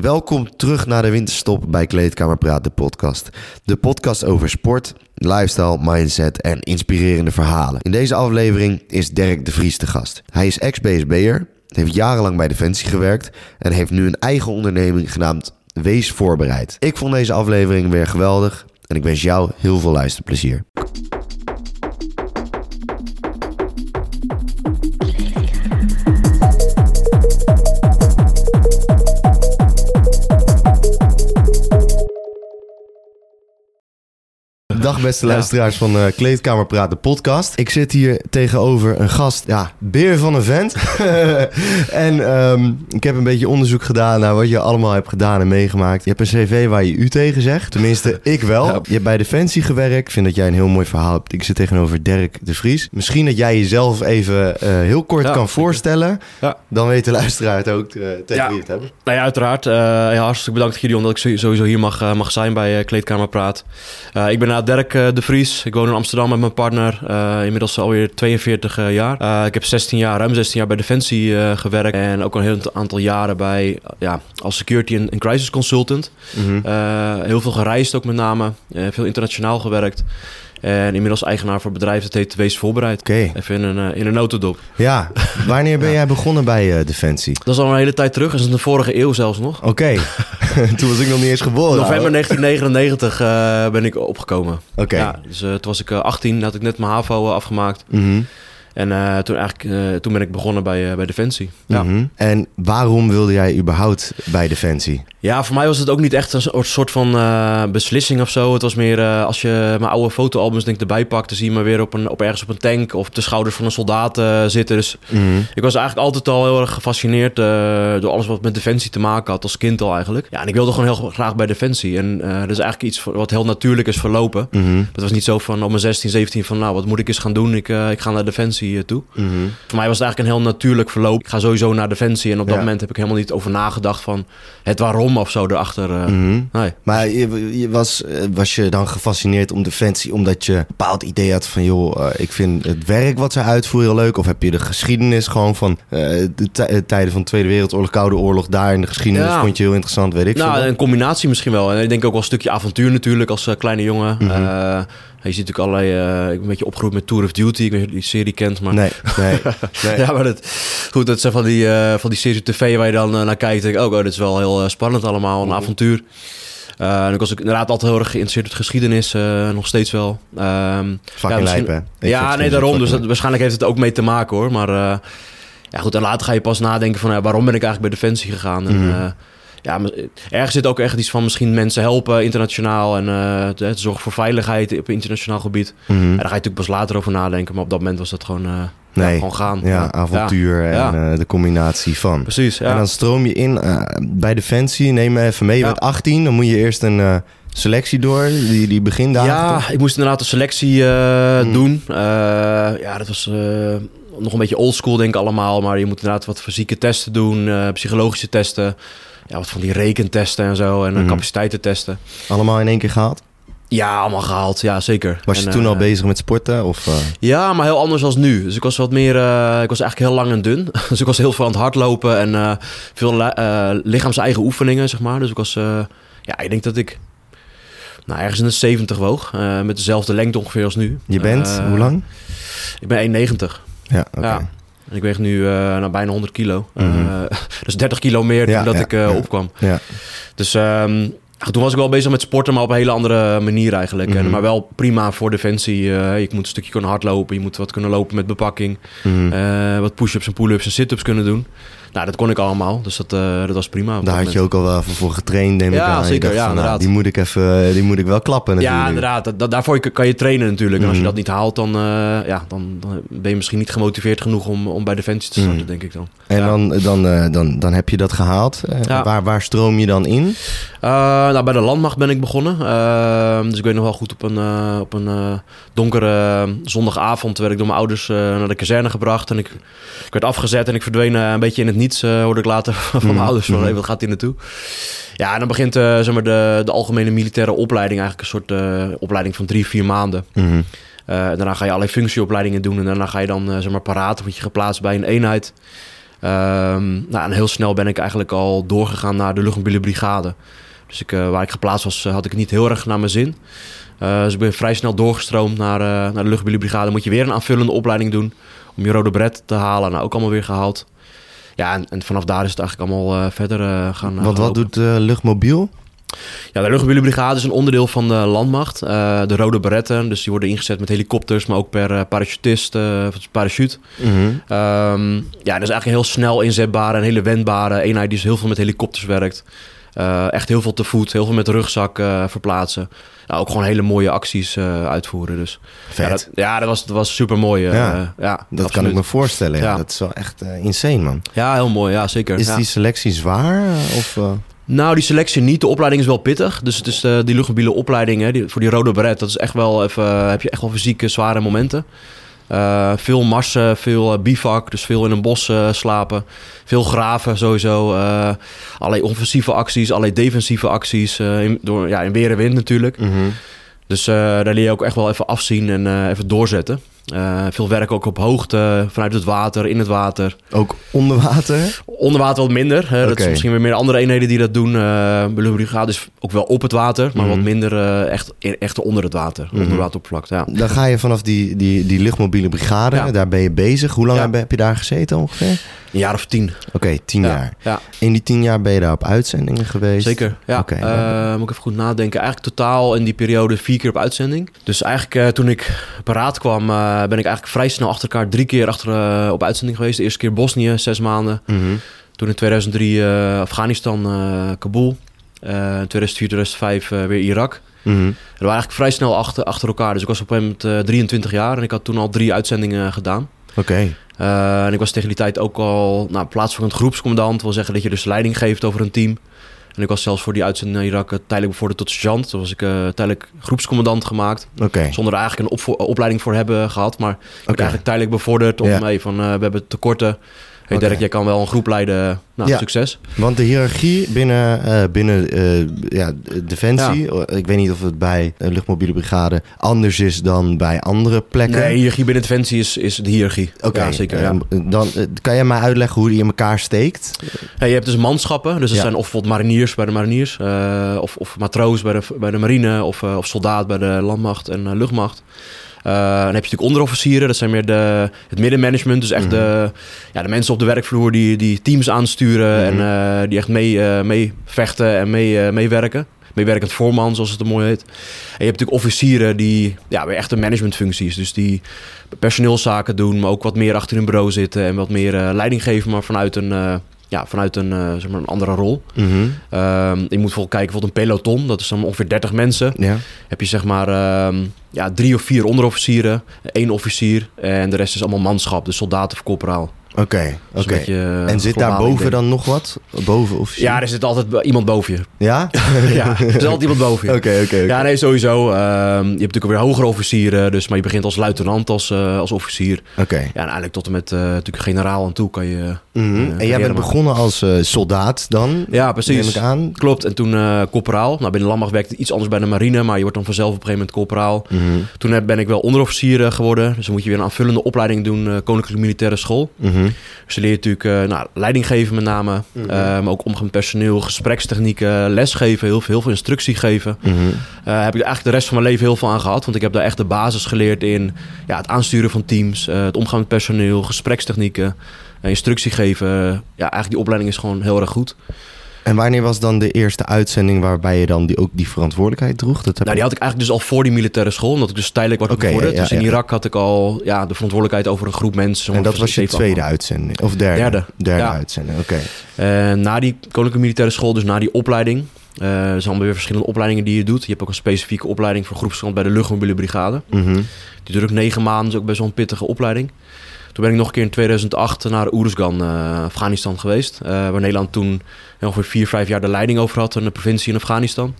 Welkom terug naar de winterstop bij Kleedkamer Praat, de podcast. De podcast over sport, lifestyle, mindset en inspirerende verhalen. In deze aflevering is Dirk de Vries de gast. Hij is ex-BSB'er, heeft jarenlang bij Defensie gewerkt en heeft nu een eigen onderneming genaamd Wees Voorbereid. Ik vond deze aflevering weer geweldig en ik wens jou heel veel luisterplezier. Dag beste luisteraars van uh, Kleedkamer Praat, de podcast. Ik zit hier tegenover een gast, ja, beer van een vent. en ehm, ik heb een beetje onderzoek gedaan naar wat je allemaal hebt gedaan en meegemaakt. Je hebt een cv waar je u tegen zegt, tenminste ik wel. Je hebt bij Defensie gewerkt, ik vind dat jij een heel mooi verhaal hebt. Ik zit tegenover Dirk de Vries. Misschien dat jij jezelf even uh, heel kort kan voorstellen. Dan weet de luisteraar het ook uh, tegen wie het hebben. Nou ja, uiteraard. ja, hartstikke bedankt jullie omdat ik sowieso hier mag, mag zijn bij Kleedkamer Praat. ik ben na Dirk uh, de Vries. Ik woon in Amsterdam met mijn partner. Uh, inmiddels alweer 42 uh, jaar. ik heb 16 jaar, ruim 16 jaar bij Defensie gewerkt. En ook al een heel aantal jaren bij, ja, als security en, crisis consultant. Mm -hmm. heel veel gereisd ook met name. veel internationaal gewerkt. En inmiddels eigenaar voor het bedrijf dat heet Wees Voorbereid. Oké. Even in een, in een notendop. Ja, wanneer ben jij begonnen bij uh, Defensie? Dat is al een hele tijd terug. Dat is in de vorige eeuw zelfs nog. Oké. Toen was ik nog niet eens geboren. November 1999 uh, ben ik opgekomen. Oké. Ja, dus uh, toen was ik 18, had ik net mijn HAVO afgemaakt. Mm -hmm. En uh, toen, eigenlijk, uh, toen ben ik begonnen bij, uh, bij Defensie. Ja. Mm -hmm. En waarom wilde jij überhaupt bij Defensie? Ja, voor mij was het ook niet echt een soort van beslissing of zo. Het was meer als je mijn oude fotoalbums denk erbij pakt... dan zie je me weer op, een, op ergens op een tank of op de schouders van een soldaat zitten. Dus mm -hmm. ik was eigenlijk altijd al heel erg gefascineerd... door alles wat met Defensie te maken had, als kind al eigenlijk. Ja, en ik wilde gewoon heel graag bij Defensie. En dat is eigenlijk iets wat heel natuurlijk is verlopen. Mm -hmm. Het was niet zo van op mijn 16, 17 van... nou, wat moet ik eens gaan doen? Ik, ik ga naar Defensie toe. Mm -hmm. Voor mij was het eigenlijk een heel natuurlijk verloop. Ik ga sowieso naar Defensie. En op dat ja. moment heb ik helemaal niet over nagedacht van het waarom of zo erachter. Mm -hmm. nee. Maar je, je was, was je dan gefascineerd om Defensie omdat je een bepaald idee had van joh, uh, ik vind het werk wat ze uitvoeren heel leuk? Of heb je de geschiedenis gewoon van uh, de tijden van de Tweede Wereldoorlog, Koude Oorlog daar in de geschiedenis ja. vond je heel interessant, weet ik nou, een combinatie misschien wel. En ik denk ook wel een stukje avontuur natuurlijk als kleine jongen. Mhm. Mm -hmm. Je ziet natuurlijk allerlei... Uh, ik ben een beetje opgegroeid met Tour of Duty. Ik weet niet of je die serie kent, maar... Nee, nee, nee. ja, maar dat... Goed, dat zijn van die, uh, van die serie tv waar je dan uh, naar kijkt. Denk, oh, oh, dit is wel heel spannend allemaal. Een Mhm. avontuur. Uh, en ik was ook inderdaad altijd heel erg geïnteresseerd in geschiedenis. Uh, nog steeds wel. Um, ja, lijp, hè? Ik Ja, nee, daarom. Dus dat, waarschijnlijk heeft het ook mee te maken, hoor. Maar uh, ja, goed. En later ga je pas nadenken van... Waarom ben ik eigenlijk bij Defensie gegaan? En, Mhm. Ja, ergens zit ook echt iets van misschien mensen helpen internationaal en uh, te zorgen voor veiligheid op internationaal gebied. Mhm. En daar ga je natuurlijk pas later over nadenken, maar op dat moment was dat gewoon, uh, Nee. ja, gewoon gaan. Ja, avontuur en uh, de combinatie van. Precies. En dan stroom je in bij Defensie. Neem me even mee. Je bent 18. Dan moet je eerst een selectie door. Die, die begindagen. Ja, toch? ik moest inderdaad een selectie uh, Hmm. doen. Uh, ja, dat was uh, nog een beetje oldschool denk ik allemaal. Maar je moet inderdaad wat fysieke testen doen. psychologische testen. Ja, wat van die rekentesten en zo. En Mhm. uh, capaciteitentesten. Allemaal in één keer gehaald? Ja, allemaal gehaald. Ja, zeker. Was je En, toen uh, al bezig met sporten? Of, uh... Ja, maar heel anders als nu. Dus ik was wat meer... Uh, ik was eigenlijk heel lang en dun. dus ik was heel veel aan het hardlopen. En veel lichaams-eigen oefeningen, zeg maar. Dus ik was... ja, ik denk dat ik... Nou, ergens in de 70 woog. Met dezelfde lengte ongeveer als nu. Je bent, hoe lang? Ik ben 1,90. Ja, oké. Ja. En ik weeg nu uh, nou, bijna 100 kilo. Mhm. Uh, dus 30 kilo meer Ja, dat ja, ik uh, opkwam. Ja. Dus um, toen was ik wel bezig met sporten, maar op een hele andere manier eigenlijk. Mhm. En, maar wel prima voor defensie. Je moet een stukje kunnen hardlopen. Je moet wat kunnen lopen met bepakking. Mhm. Wat push-ups en pull-ups en sit-ups kunnen doen. Nou, dat kon ik allemaal. Dus dat, uh, dat was prima. Daar had je ook al wel voor, voor getraind, neem ik Ja, aan. Zeker, dacht ja, van, nou, die, moet ik even, die moet ik wel klappen natuurlijk. Ja, inderdaad. Dat, dat, daarvoor kan je trainen natuurlijk. En als je Mhm. dat niet haalt, dan, uh, ja, dan, dan ben je misschien niet gemotiveerd genoeg om, om bij Defensie te starten, Mhm. denk ik dan. En Ja. dan, dan, uh, dan, dan heb je dat gehaald. Waar, waar stroom je dan in? Nou, bij de landmacht ben ik begonnen. Uh, dus ik weet nog wel goed op een, op een donkere zondagavond werd ik door mijn ouders naar de kazerne gebracht. En ik, ik werd afgezet en ik verdween een beetje in het niets, uh, hoorde ik later van mijn ouders. Van, hey, wat gaat hier naartoe? Ja, en dan begint uh, zeg maar de, de algemene militaire opleiding, eigenlijk een soort uh, opleiding van drie, vier maanden. Mhm. Uh, daarna ga je allerlei functieopleidingen doen en daarna ga je dan uh, zeg maar paraat, word je geplaatst bij een eenheid. Ehm, nou, en heel snel ben ik eigenlijk al doorgegaan naar de luchtmobiele brigade. Dus ik, eh, waar ik geplaatst was, eh, had ik het niet heel erg naar mijn zin. Eh, dus ik ben vrij snel doorgestroomd naar, eh, naar de luchtmobiele brigade. Moet je weer een aanvullende opleiding doen om je rode bret te halen. Nou, ook allemaal weer gehaald. Ja, en, en vanaf daar is het eigenlijk allemaal eh, verder eh, gaan Want wat lopen. doet eh, luchtmobiel? Ja, de luchtmobiele brigade is een onderdeel van de landmacht. Eh, de rode beretten, dus die worden ingezet met helikopters, maar ook per eh, parachutist, eh, of parachute. Mhm. Ehm, ja, dat is eigenlijk een heel snel inzetbare en hele wendbare eenheid die dus heel veel met helikopters werkt. Eh, echt heel veel te voet, heel veel met rugzak eh, verplaatsen. Ja, ook gewoon hele mooie acties eh, uitvoeren. Dus Vet. ja, dat, ja, dat was, dat was super mooi. Ja, dat kan ik me voorstellen. Ja. Ja. Dat is wel echt insane, man. Ja, heel mooi. Ja, zeker. Is ja. die selectie zwaar? Of, Nou, die selectie niet. De opleiding is wel pittig. Dus het is die luchtmobiele opleiding hè, die, voor die rode beret. Dat is echt wel even, heb je echt wel fysieke zware momenten. Eh, veel marsen, veel eh, bivak, dus veel in een bos eh, slapen. Veel graven sowieso. eh allerlei offensieve acties, allerlei defensieve acties. in, door, ja, in weer en wind natuurlijk. mhm. Dus daar leer je ook echt wel even afzien en even doorzetten. Eh, veel werk ook op hoogte, vanuit het water, in het water. Ook onder water? Onder water wat minder. Hè. Dat is misschien weer meer andere eenheden die dat doen. Uh, de luchtbrigade is ook wel op het water, maar Mhm. wat minder eh, echt, echt onder het water. Onder wateroppervlakte, ja. Dan ga je vanaf die, die, die luchtmobiele brigade, Ja. daar ben je bezig. Hoe lang Ja. heb, je daar gezeten ongeveer? Een jaar of tien. Oké, tien ja. jaar. Ja, In die tien jaar ben je daar op uitzendingen geweest? zeker. Ja. Eh, moet ik even goed nadenken. Eigenlijk totaal in die periode vier keer op uitzending. Dus eigenlijk eh, toen ik paraat kwam, eh, ben ik eigenlijk vrij snel achter elkaar drie keer achter, eh, op uitzending geweest. De eerste keer Bosnië, zes maanden. Mhm. Toen in 2003 eh, Afghanistan, eh, Kabul. Eh 2004, 2005 eh, weer Irak. Mhm. We waren eigenlijk vrij snel achter, achter elkaar. Dus ik was op een gegeven moment eh, 23 jaar en ik had toen al drie uitzendingen gedaan. Oké. Eh, en ik was tegen die tijd ook al nou, plaatsvervangend groepscommandant. wil zeggen dat je dus leiding geeft over een team. En ik was zelfs voor die uitzending naar Irak eh, tijdelijk bevorderd tot sergeant. Toen was ik eh, tijdelijk groepscommandant gemaakt. Zonder er eigenlijk een opvo- opleiding voor hebben gehad. Maar ik werd Oké. eigenlijk tijdelijk bevorderd. Om van eh, we hebben tekorten. Hey. Dirk, jij kan wel een groep leiden. Nou, Ja. succes. Want de hiërarchie binnen, eh, binnen eh, ja, Defensie, eh, ik weet niet of het bij een luchtmobiele brigade anders is dan bij andere plekken. Nee, hiërarchie binnen Defensie is, is de hiërarchie. Oké, Ja, zeker. Ja. dan kan jij mij uitleggen hoe die in elkaar steekt? Je hebt dus manschappen. Dus dat zijn of bijvoorbeeld mariniers bij de mariniers. of, of matroos bij de, bij de marine. Of, of soldaat bij de landmacht en luchtmacht. Eh, dan heb je natuurlijk onderofficieren. Dat zijn meer de, het middenmanagement. Dus echt de, ja, de mensen op de werkvloer die, die teams aansturen. Mhm. En eh, die echt mee, eh, mee vechten en mee, meewerken. Meewerkend voorman, zoals het er mooi heet. En je hebt natuurlijk officieren die ja, weer echte managementfuncties. Dus die personeelszaken doen, maar ook wat meer achter hun bureau zitten. En wat meer leiding geven, maar vanuit een, ja, vanuit een, eh, zeg maar een andere rol. Mhm. Ehm, je moet bijvoorbeeld kijken, bijvoorbeeld een peloton. Dat is dan ongeveer 30 mensen. Ja. Heb je zeg maar ehm, ja, drie of vier onderofficieren, één officier. En de rest is allemaal manschap, dus soldaten of corporaal. Oké, Dus oké. beetje, eh, En zit daarboven dan nog wat? Boven officier? Ja, er zit altijd iemand boven je. Ja? ja, er zit altijd iemand boven je. Oké, oké, oké. Ja, nee, sowieso. Ehm, je hebt natuurlijk ook weer hogere officieren. Dus, maar je begint als luitenant, als, eh, als officier. Oké. Ja, en eigenlijk tot en met eh, natuurlijk generaal aan toe kan je... Eh, En jij bent maken. begonnen als soldaat dan? Ja, precies. Neem ik aan. Klopt. En toen corporaal. Nou, binnen landmacht werkte iets anders bij de marine. Maar je wordt dan vanzelf op een gegeven moment corporaal. Mhm. Toen heb- ben ik wel onderofficier geworden. Dus dan moet je weer een aanvullende opleiding doen. Koninklijke Militaire School. Dus dan leer je natuurlijk eh, nou, leiding geven met name. Mhm. eh, maar ook omgaan met personeel, gesprekstechnieken, lesgeven. Heel veel, heel veel instructie geven. Mhm. Eh, heb ik eigenlijk de rest van mijn leven heel veel aan gehad. Want ik heb daar echt de basis geleerd in ja, het aansturen van teams. eh, het omgaan met personeel, gesprekstechnieken. instructie geven. ja, eigenlijk die opleiding is gewoon heel erg goed. En wanneer was dan de eerste uitzending waarbij je dan die, ook die verantwoordelijkheid droeg? Dat heb Nou, die had ik eigenlijk dus al voor die militaire school, omdat ik dus tijdelijk bevorderd. ja, dus in ja. Irak had ik al ja, de verantwoordelijkheid over een groep mensen. en dat was je tweede uitzending? Of derde? Derde. Derde uitzending, oké. En na die Koninklijke Militaire School, dus na die opleiding. eh, er zijn allemaal weer verschillende opleidingen die je doet. Je hebt ook een specifieke opleiding voor groepsstand bij de luchtmobiele brigade. Mhm. Die duurt ook negen maanden, is ook best wel een pittige opleiding. Toen ben ik nog een keer in 2008 naar Oeruzgan, eh, Afghanistan geweest. eh, waar Nederland toen ongeveer vier, vijf jaar de leiding over had in de provincie in Afghanistan.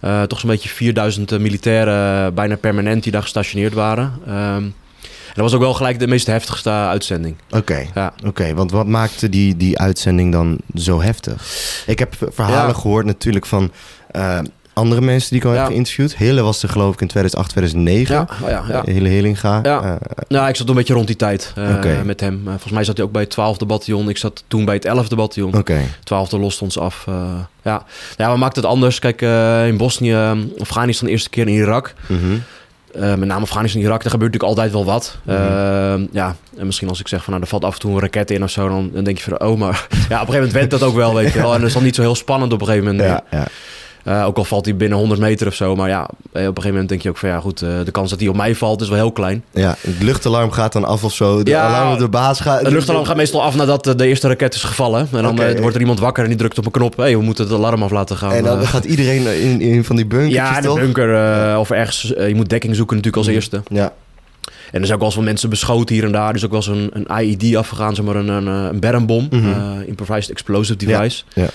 Eh, toch zo'n beetje 4000 militairen, bijna permanent, die daar gestationeerd waren. Ehm, en dat was ook wel gelijk de meest heftigste uitzending. Oké, Ja. oké. Want wat maakte die, die uitzending dan zo heftig? Ik heb verhalen Ja. gehoord natuurlijk van... andere mensen die ik al heb geïnterviewd. Hille was er geloof ik in 2008, 2009. Ja, oh ja, ja. Hille Hillinga. Ja. Eh, Nou, ik zat een beetje rond die tijd eh, met hem. Eh, volgens mij zat hij ook bij het 12e bataljon. Ik zat toen bij het 11e bataljon. Oké. 12e lost ons af. eh, ja. ja, we maakten het anders. Kijk, eh, in Bosnië, eh, Afghanistan de eerste keer in Irak. Mhm. Eh, met name Afghanistan en Irak, daar gebeurt natuurlijk altijd wel wat. Mhm. Eh, ja, en misschien als ik zeg van nou, er valt af en toe een raket in of zo, dan, dan denk je van oh, maar ja, op een gegeven moment went dat ook wel, weet je wel. En dat is dan niet zo heel spannend op een gegeven moment. Ja, ja. Eh, ook al valt hij binnen 100 meter of zo, maar ja, op een gegeven moment denk je ook van ja, goed, eh, de kans dat hij op mij valt is wel heel klein. ja, het luchtalarm gaat dan af of zo. De Ja, alarm op de baas gaat... Het luchtalarm gaat meestal af nadat eh, de eerste raket is gevallen. En dan wordt er iemand wakker en die drukt op een knop. Hé, hey, we moeten het alarm af laten gaan. En dan gaat iedereen in, in van die bunkers, ja, in de bunker of ergens. je moet dekking zoeken natuurlijk als eerste. Ja. En er zijn ook wel eens wel mensen beschoten hier en daar. Er is ook wel eens een, een IED afgegaan, zeg maar een, een, een bermbom. Mhm. improvised explosive device. ja. Die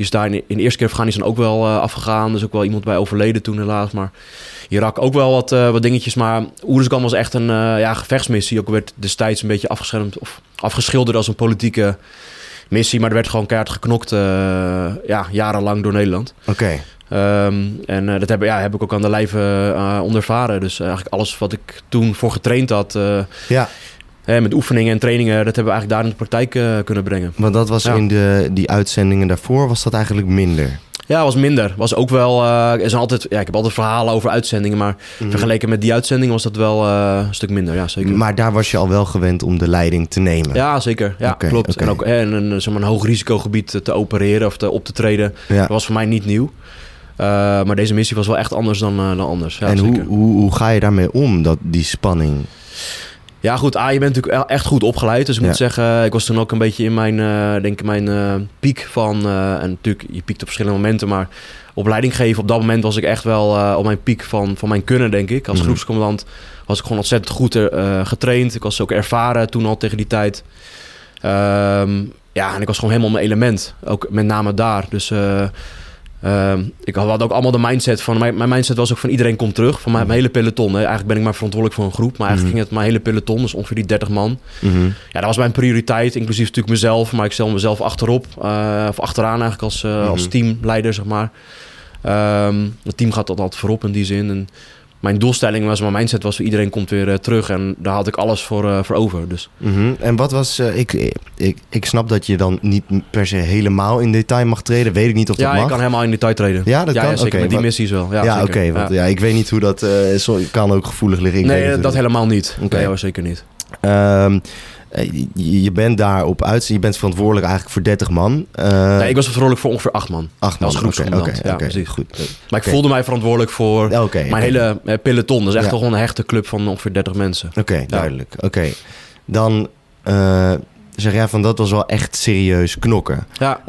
is daar in, in de eerste keer Afghanistan ook wel eh, afgegaan. Is ook wel iemand bij overleden toen helaas. Maar Irak ook wel wat, eh, wat dingetjes. Maar Oeruzgan was echt een eh, ja, gevechtsmissie. Ook werd destijds een beetje afgeschermd of afgeschilderd als een politieke missie. Maar er werd gewoon keihard geknokt ja, jarenlang door Nederland. Oké. Ehm, en dat heb, ja, heb ik ook aan de lijve eh, ondervaren. Dus eigenlijk alles wat ik toen voor getraind had... Ja, hè, met oefeningen en trainingen, dat hebben we eigenlijk daar in de praktijk eh, kunnen brengen. want dat was Ja. in de, die uitzendingen daarvoor, was dat eigenlijk minder. Ja, was minder. Was ook wel. eh, er zijn altijd, ja, ik heb altijd verhalen over uitzendingen, maar vergeleken met die uitzending was dat wel eh, een stuk minder. Ja, zeker. Maar daar was je al wel gewend om de leiding te nemen. ja, zeker. Ja, klopt. En ook in een, zeg maar, een hoog risicogebied te opereren of te, op te treden, Ja. dat was voor mij niet nieuw. Maar deze missie was wel echt anders dan, dan anders. Ja, en zeker. hoe, hoe, hoe ga je daarmee om, dat, die spanning? Ja, goed. A, je bent natuurlijk echt goed opgeleid. Dus ik Ja. moet zeggen, ik was toen ook een beetje in mijn, eh, denk ik, mijn eh, piek van... eh, en natuurlijk, je piekt op verschillende momenten, maar op leiding geven... op dat moment was ik echt wel op mijn piek van, van mijn kunnen, denk ik. Als Mhm. groepscommandant was ik gewoon ontzettend goed getraind. Ik was ook ervaren toen al tegen die tijd. Ehm, ja, en ik was gewoon helemaal mijn element. Ook met name daar. Dus... eh, ehm, ik had ook allemaal de mindset van... Mijn, mijn mindset was ook van iedereen komt terug. Van mijn, mijn hele peloton. Hè. Eigenlijk ben ik maar verantwoordelijk voor een groep. Maar eigenlijk Mhm. ging het mijn hele peloton. Dus ongeveer die 30 man. Mhm. Ja, dat was mijn prioriteit. Inclusief natuurlijk mezelf. Maar ik stel mezelf achterop. eh, of achteraan eigenlijk als, eh, als Mhm. teamleider, zeg maar. Ehm, het team gaat dat altijd voorop in die zin. En mijn doelstelling was, mijn mindset was... iedereen komt weer eh, terug. En daar had ik alles voor, eh, voor over. Dus Mhm. En wat was... eh, ik, ik, ik snap dat je dan niet per se helemaal in detail mag treden. Weet ik niet of dat ja, mag. je kan helemaal in detail treden. Ja, dat ja, kan? Ja, zeker. Met die wat- missies wel. Ja, Ja, oké. want Ja. ja, ik weet niet hoe dat... zo, kan ook gevoelig liggen. Ik Nee, dat helemaal niet. Oké. Nee hoor, zeker niet. Ehm, eh, je, je bent daar op uit. Je bent verantwoordelijk eigenlijk voor 30 man. Eh nee, ik was verantwoordelijk voor ongeveer acht man. acht man. als groepscommandant. Oké, Ja, precies. goed. Maar ik voelde mij verantwoordelijk voor mijn hele eh, peloton. Dat is echt Ja. toch een hechte club van ongeveer 30 mensen. Oké, duidelijk. Oké. Dan eh, zeg jij van dat was wel echt serieus knokken. Ja,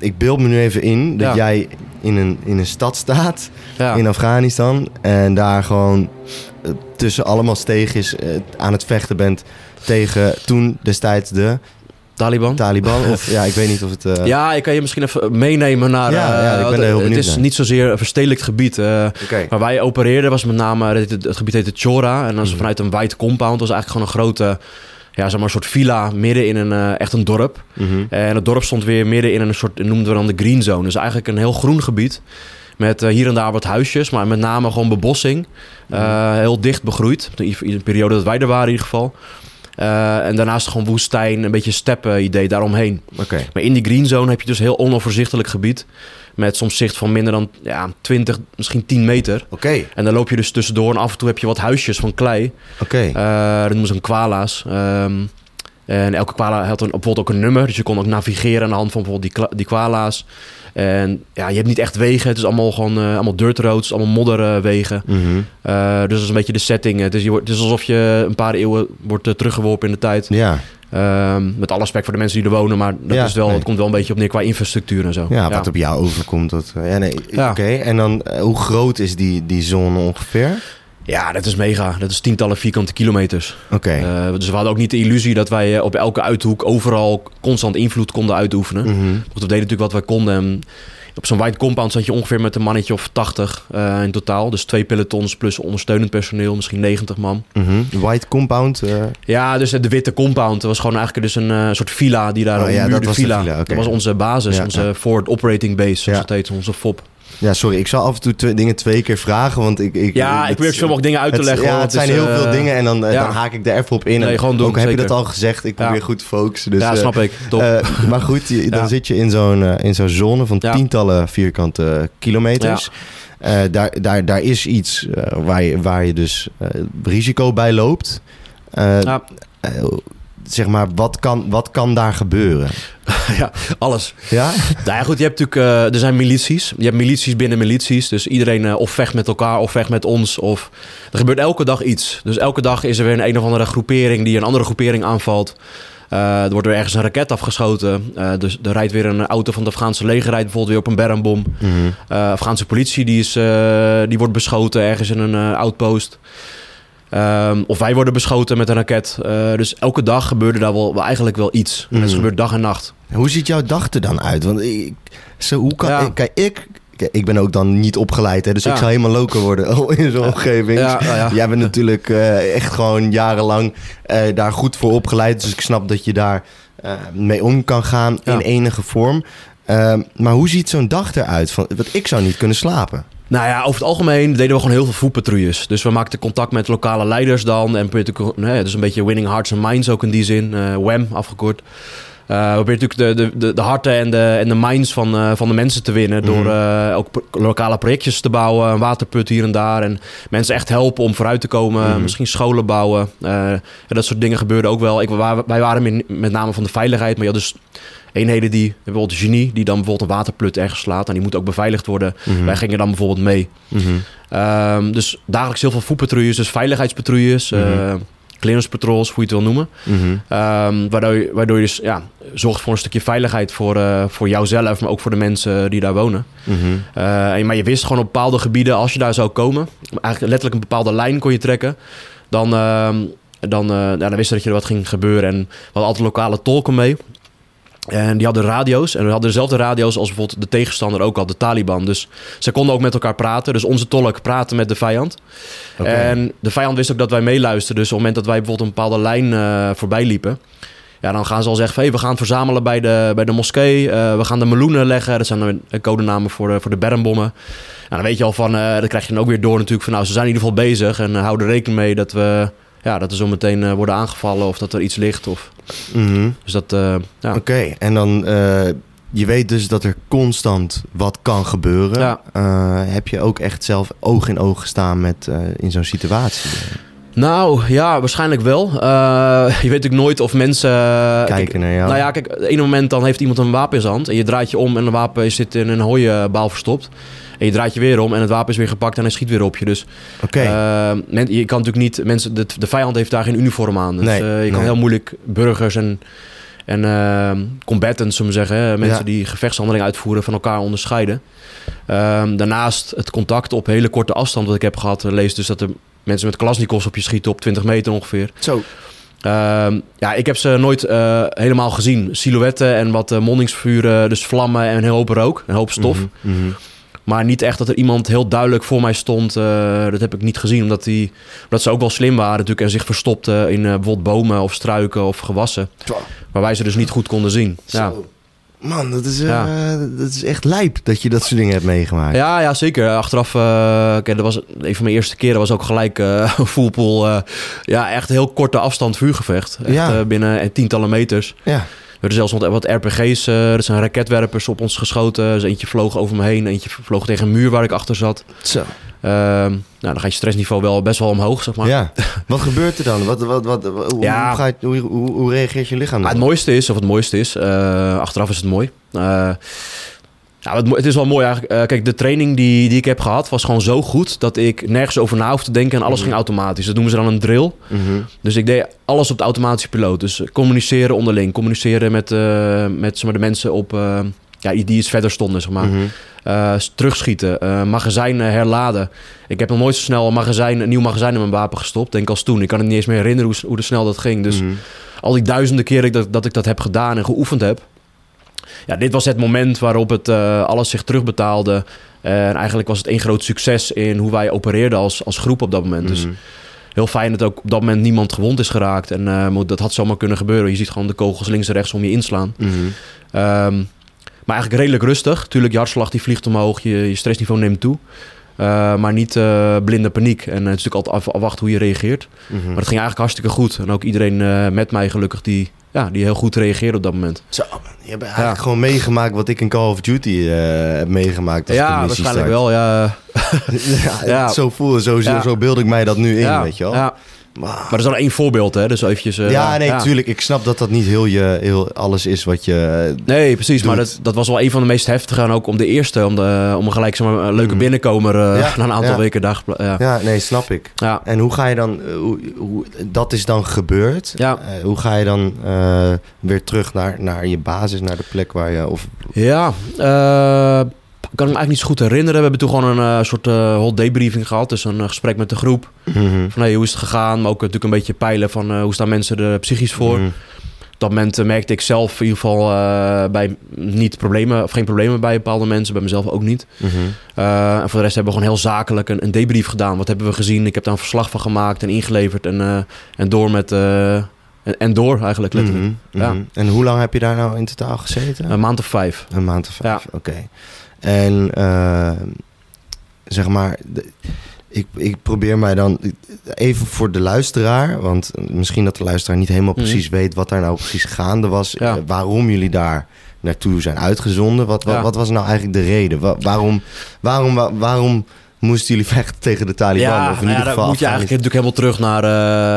ik beeld me nu even in dat jij in een, in een stad staat in Afghanistan en daar gewoon eh, tussen allemaal steegjes eh, aan het vechten bent tegen toen destijds de Taliban. Taliban. Of ja, ik weet niet of het. eh, Ja, ik kan je misschien even meenemen naar... Ja, eh, ja, ik ben er heel eh, benieuwd Het is naar. niet zozeer een verstedelijkt gebied. eh, Oké. waar wij opereerden was met name... Het, het, het gebied heette Chora. En dat is Mhm. vanuit een white compound. Dat was eigenlijk gewoon een grote... Ja, zeg maar een soort villa midden in een eh, echt een dorp. Mhm. En het dorp stond weer midden in een soort, noemden we dan de green zone. Dus eigenlijk een heel groen gebied. Met eh, hier en daar wat huisjes, maar met name gewoon bebossing. Eh, heel dicht begroeid. In de periode dat wij er waren in ieder geval. Eh, en daarnaast gewoon woestijn, een beetje steppen idee daaromheen. Oké. Maar in die green zone heb je dus heel onoverzichtelijk gebied. Met soms zicht van minder dan ja, 20, misschien 10 meter. Oké. En dan loop je dus tussendoor en af en toe heb je wat huisjes van klei. Oké. Dat noemen ze een kwala's. Ehm, en elke kwala had een, bijvoorbeeld ook een nummer. Dus je kon ook navigeren aan de hand van bijvoorbeeld die, die. En ja, je hebt niet echt wegen. Het is allemaal gewoon eh, allemaal dirt roads, allemaal modderwegen. Mhm. Eh, dus dat is een beetje de setting. Het is, je wordt, het is alsof je een paar eeuwen wordt eh, teruggeworpen in de tijd. Ja. Ehm, met alle respect voor de mensen die er wonen. Maar dat Ja, is wel, nee. het komt wel een beetje op neer qua infrastructuur en zo. Ja, wat op jou overkomt. Dat, ja, nee. Oké. En dan, eh, hoe groot is die, die zone ongeveer? Ja, dat is mega. Dat is tientallen vierkante kilometers. Oké. Eh, dus we hadden ook niet de illusie dat wij eh, op elke uithoek overal constant invloed konden uitoefenen. Mhm. Want we deden natuurlijk wat wij konden. En op zo'n white compound zat je ongeveer met een mannetje of 80 eh, in totaal. Dus twee pelotons plus ondersteunend personeel, misschien 90 man. Mhm. White Compound. Ja, dus de witte compound dat was gewoon eigenlijk dus een soort villa die daar Oh ja, dat was de villa. Dat was onze basis, Ja, onze ja. forward operating base, zoals het heet, onze FOP. Ja, sorry, ik zal af en toe twee- dingen twee keer vragen, want ik... ik Ja, ik probeer zoveel mogelijk dingen uit te het- leggen. Ja, het is, zijn heel eh, veel dingen en dan, eh, ja. dan haak ik er even op in. Nee, En gewoon doen, Ook heb je dat al gezegd, ik probeer Ja. goed te focussen. Dus, ja, eh, snap ik. Top. eh, maar goed, je- dan zit je in zo'n eh, in zo'n zone van tientallen vierkante kilometers. Eh, daar, daar, daar is iets eh, waar, je, waar je dus eh, risico bij loopt. Zeg maar, wat kan, wat kan daar gebeuren? ja, alles. Ja? Nou ja, goed, je hebt natuurlijk, eh, er zijn milities. Je hebt milities binnen milities. Dus iedereen eh, of vecht met elkaar of vecht met ons. Of... Er gebeurt elke dag iets. Dus elke dag is er weer een, een of andere groepering die een andere groepering aanvalt. Eh, er wordt weer ergens een raket afgeschoten. Dus er rijdt weer een auto van de Afghaanse leger rijdt bijvoorbeeld weer op een bermbom. Eh, Afghaanse politie die, is, die wordt beschoten ergens in een outpost. Ehm, of wij worden beschoten met een raket. Eh, dus elke dag gebeurde daar wel, wel eigenlijk wel iets. En Mhm. dat gebeurt dag en nacht. Hoe ziet jouw dag er dan uit? Want ik, zo, hoe kan, Ja. kijk, ik, ik ben ook dan niet opgeleid, hè, dus ik zou helemaal loco worden oh, in zo'n omgeving. Ja, ja, ja. Jij bent natuurlijk eh, echt gewoon jarenlang eh, daar goed voor opgeleid, dus ik snap dat je daar mee om kan gaan in enige vorm. Ehm, maar hoe ziet zo'n dag eruit? Van, want ik zou niet kunnen slapen. Nou ja, over het algemeen deden we gewoon heel veel voetpatrouilles. Dus we maakten contact met lokale leiders dan. En nee, dus een beetje winning hearts and minds ook in die zin. eh WAM afgekort. Eh, we proberen natuurlijk de, de, de, de harten en de, en de minds van, eh, van de mensen te winnen. Door Mhm. eh, ook lokale projectjes te bouwen. Een waterput hier en daar. En mensen echt helpen om vooruit te komen. Mhm. Misschien scholen bouwen. En dat soort dingen gebeurden ook wel. Ik, wij waren met, met name van de veiligheid. Maar had dus eenheden die, bijvoorbeeld Genie, die dan bijvoorbeeld een waterput ergens slaat. En die moet ook beveiligd worden. Mhm. Wij gingen dan bijvoorbeeld mee. Ehm, dus dagelijks heel veel voetpatrouilles, dus veiligheidspatrouilles, eh clearance patrols, hoe je het wil noemen. Mhm. Ehm, waardoor, je, waardoor je dus ja, zorgt voor een stukje veiligheid voor, eh, voor jouzelf, maar ook voor de mensen die daar wonen. Mhm. Eh, en, maar je wist gewoon op bepaalde gebieden, als je daar zou komen, eigenlijk letterlijk een bepaalde lijn kon je trekken, dan, ehm, dan, eh, ja, dan wist je dat je er wat ging gebeuren. En we hadden altijd lokale tolken mee. En die hadden radio's. En we hadden dezelfde radio's als bijvoorbeeld de tegenstander ook had, de Taliban. Dus ze konden ook met elkaar praten. Dus onze tolk praatte met de vijand. En de vijand wist ook dat wij meeluisterden. Dus op het moment dat wij bijvoorbeeld een bepaalde lijn eh, voorbij liepen... Ja, dan gaan ze al zeggen hey, we gaan verzamelen bij de, bij de moskee. Eh, we gaan de meloenen leggen. Dat zijn codenamen voor de, voor de bermbommen. Nou, dan weet je al van, eh dat krijg je dan ook weer door natuurlijk. Van, nou, ze zijn in ieder geval bezig. En uh, hou er rekening mee dat we, ja, dat we zo meteen uh, worden aangevallen. Of dat er iets ligt. Of... Mhm. Dus dat, uh, ja. Oké, okay. en dan... Uh, je weet dus dat er constant wat kan gebeuren. Ja. Heb je ook echt zelf oog in oog gestaan met in zo'n situatie? Nou ja, waarschijnlijk wel. Je weet natuurlijk nooit of mensen. Kijken kijk, naar jou. Nou ja, kijk, op een moment dan heeft iemand een wapen in zijn hand. En je draait je om en een wapen zit in een hooienbaal verstopt. En je draait je weer om en het wapen is weer gepakt en hij schiet weer op je. Dus okay. uh, je kan natuurlijk niet. Mensen, de, de vijand heeft daar geen uniform aan. Dus nee, uh, je kan heel moeilijk burgers en. En uh, combatants, zullen we zeggen, mensen Ja. die gevechtshandelingen uitvoeren van elkaar onderscheiden. Um, daarnaast het contact op hele korte afstand dat ik heb gehad, lees dus dat er mensen met Kalashnikovs op je schieten op 20 meter ongeveer. Zo. Um, ja, ik heb ze nooit uh, helemaal gezien. Silhouetten en wat uh, mondingsvuren, dus vlammen en een hoop rook, een hoop stof. Mm -hmm, mm -hmm. Maar niet echt dat er iemand heel duidelijk voor mij stond. Uh, dat heb ik niet gezien, omdat, die, omdat ze ook wel slim waren natuurlijk en zich verstopten in uh, bijvoorbeeld bomen of struiken of gewassen. Waar wij ze dus niet goed konden zien. Zo. Ja. Man, dat is, uh, ja. dat is echt lijp dat je dat soort dingen hebt meegemaakt. Ja, ja zeker. Achteraf, uh, dat was een van mijn eerste keren was ook gelijk uh, fullpool. ja, echt heel korte afstand vuurgevecht. Echt, ja. binnen tientallen meters. Ja. We hebben zelfs wat RPG's, dat zijn raketwerpers op ons geschoten. Dus eentje vloog over me heen, eentje vloog tegen een muur waar ik achter zat. Zo. Uh, nou, dan gaat je stressniveau wel best wel omhoog, zeg maar. Ja. Wat gebeurt er dan? Wat, wat, wat, hoe, ja. hoe, gaat, hoe, hoe, hoe, reageert je lichaam dan? het mooiste is, of het mooiste is, uh, achteraf is het mooi. Uh, ja, het, het, is wel mooi eigenlijk. Uh, kijk, de training die, die ik heb gehad was gewoon zo goed dat ik nergens over na hoef te denken en alles mm -hmm. ging automatisch. Dat noemen ze dan een drill. Mm -hmm. Dus ik deed alles op de automatische piloot. Dus communiceren onderling, communiceren met, uh, met zeg maar, de mensen op, uh, ja, die iets verder stonden, zeg maar. Mm -hmm. uh, terugschieten, magazijnen herladen. Ik heb nog nooit zo snel een, magazijn, een nieuw magazijn in mijn wapen gestopt, denk als toen. Ik kan het niet eens meer herinneren hoe, hoe snel dat ging. Dus al die duizenden keren dat, dat ik dat heb gedaan en geoefend heb. Ja, dit was het moment waarop het uh, alles zich terugbetaalde. En eigenlijk was het één groot succes in hoe wij opereerden als, als groep op dat moment. Mhm. Mm -hmm. Dus heel fijn dat ook op dat moment niemand gewond is geraakt. En uh, dat had zomaar kunnen gebeuren. Je ziet gewoon de kogels links en rechts om je inslaan. Mm -hmm. um, Maar eigenlijk redelijk rustig. Tuurlijk, je hartslag die vliegt omhoog, je, je stressniveau neemt toe. Uh, maar niet uh, blinde paniek. En het is natuurlijk altijd af, afwachten hoe je reageert. Mm -hmm. Maar het ging eigenlijk hartstikke goed. En ook iedereen uh, met mij gelukkig die, ja, die heel goed reageerde op dat moment. Zo, je hebt eigenlijk ja. gewoon meegemaakt wat ik in Call of Duty heb meegemaakt. Als ja, waarschijnlijk start. wel. Ja. ja, ja, Zo voelde, zo, zo, zo beeld ik mij dat nu in, weet je wel. Ja. Maar, dat is dan één voorbeeld, hè? Dus eventjes... Uh, ja, nee, natuurlijk. Ik snap dat dat niet heel, je, heel alles is wat je Nee, precies. Maar dat, dat was wel een van de meest heftige. En ook om de eerste, om, de, om gelijk een leuke binnenkomer uh, ja, na een aantal ja. weken dag. Ja. ja, nee, snap ik. Ja. En hoe ga je dan... Hoe, hoe, dat is dan gebeurd. Ja. Uh, hoe ga je dan weer terug naar, naar je basis, naar de plek waar je... Of... Ja, kan me eigenlijk niet zo goed herinneren. We hebben toen gewoon een uh, soort uh, hot debriefing gehad. Dus een uh, gesprek met de groep. Mm -hmm. Van hey, hoe is het gegaan? Maar ook natuurlijk een beetje peilen van hoe staan mensen er psychisch voor. Mm -hmm. Op dat moment merkte ik zelf in ieder geval bij niet problemen, of geen problemen bij bepaalde mensen. Bij mezelf ook niet. Mm -hmm. en voor de rest hebben we gewoon heel zakelijk een, een, debrief gedaan. Wat hebben we gezien? Ik heb daar een verslag van gemaakt en ingeleverd. En, en door met... En, en, door eigenlijk letterlijk. Ja. En hoe lang heb je daar nou in totaal gezeten? Een maand of vijf. Een maand of vijf, Ja. oké. Okay. En uh, zeg maar, ik, ik probeer mij dan even voor de luisteraar, want misschien dat de luisteraar niet helemaal precies mm. weet wat daar nou precies gaande was, Ja. uh, waarom jullie daar naartoe zijn uitgezonden. Wat, wat, Ja. wat was nou eigenlijk de reden? Wa- waarom, waarom, wa- waarom moesten jullie vechten tegen de Taliban? Ja, of in nou ja, ieder dan geval moet je eigenlijk natuurlijk helemaal terug naar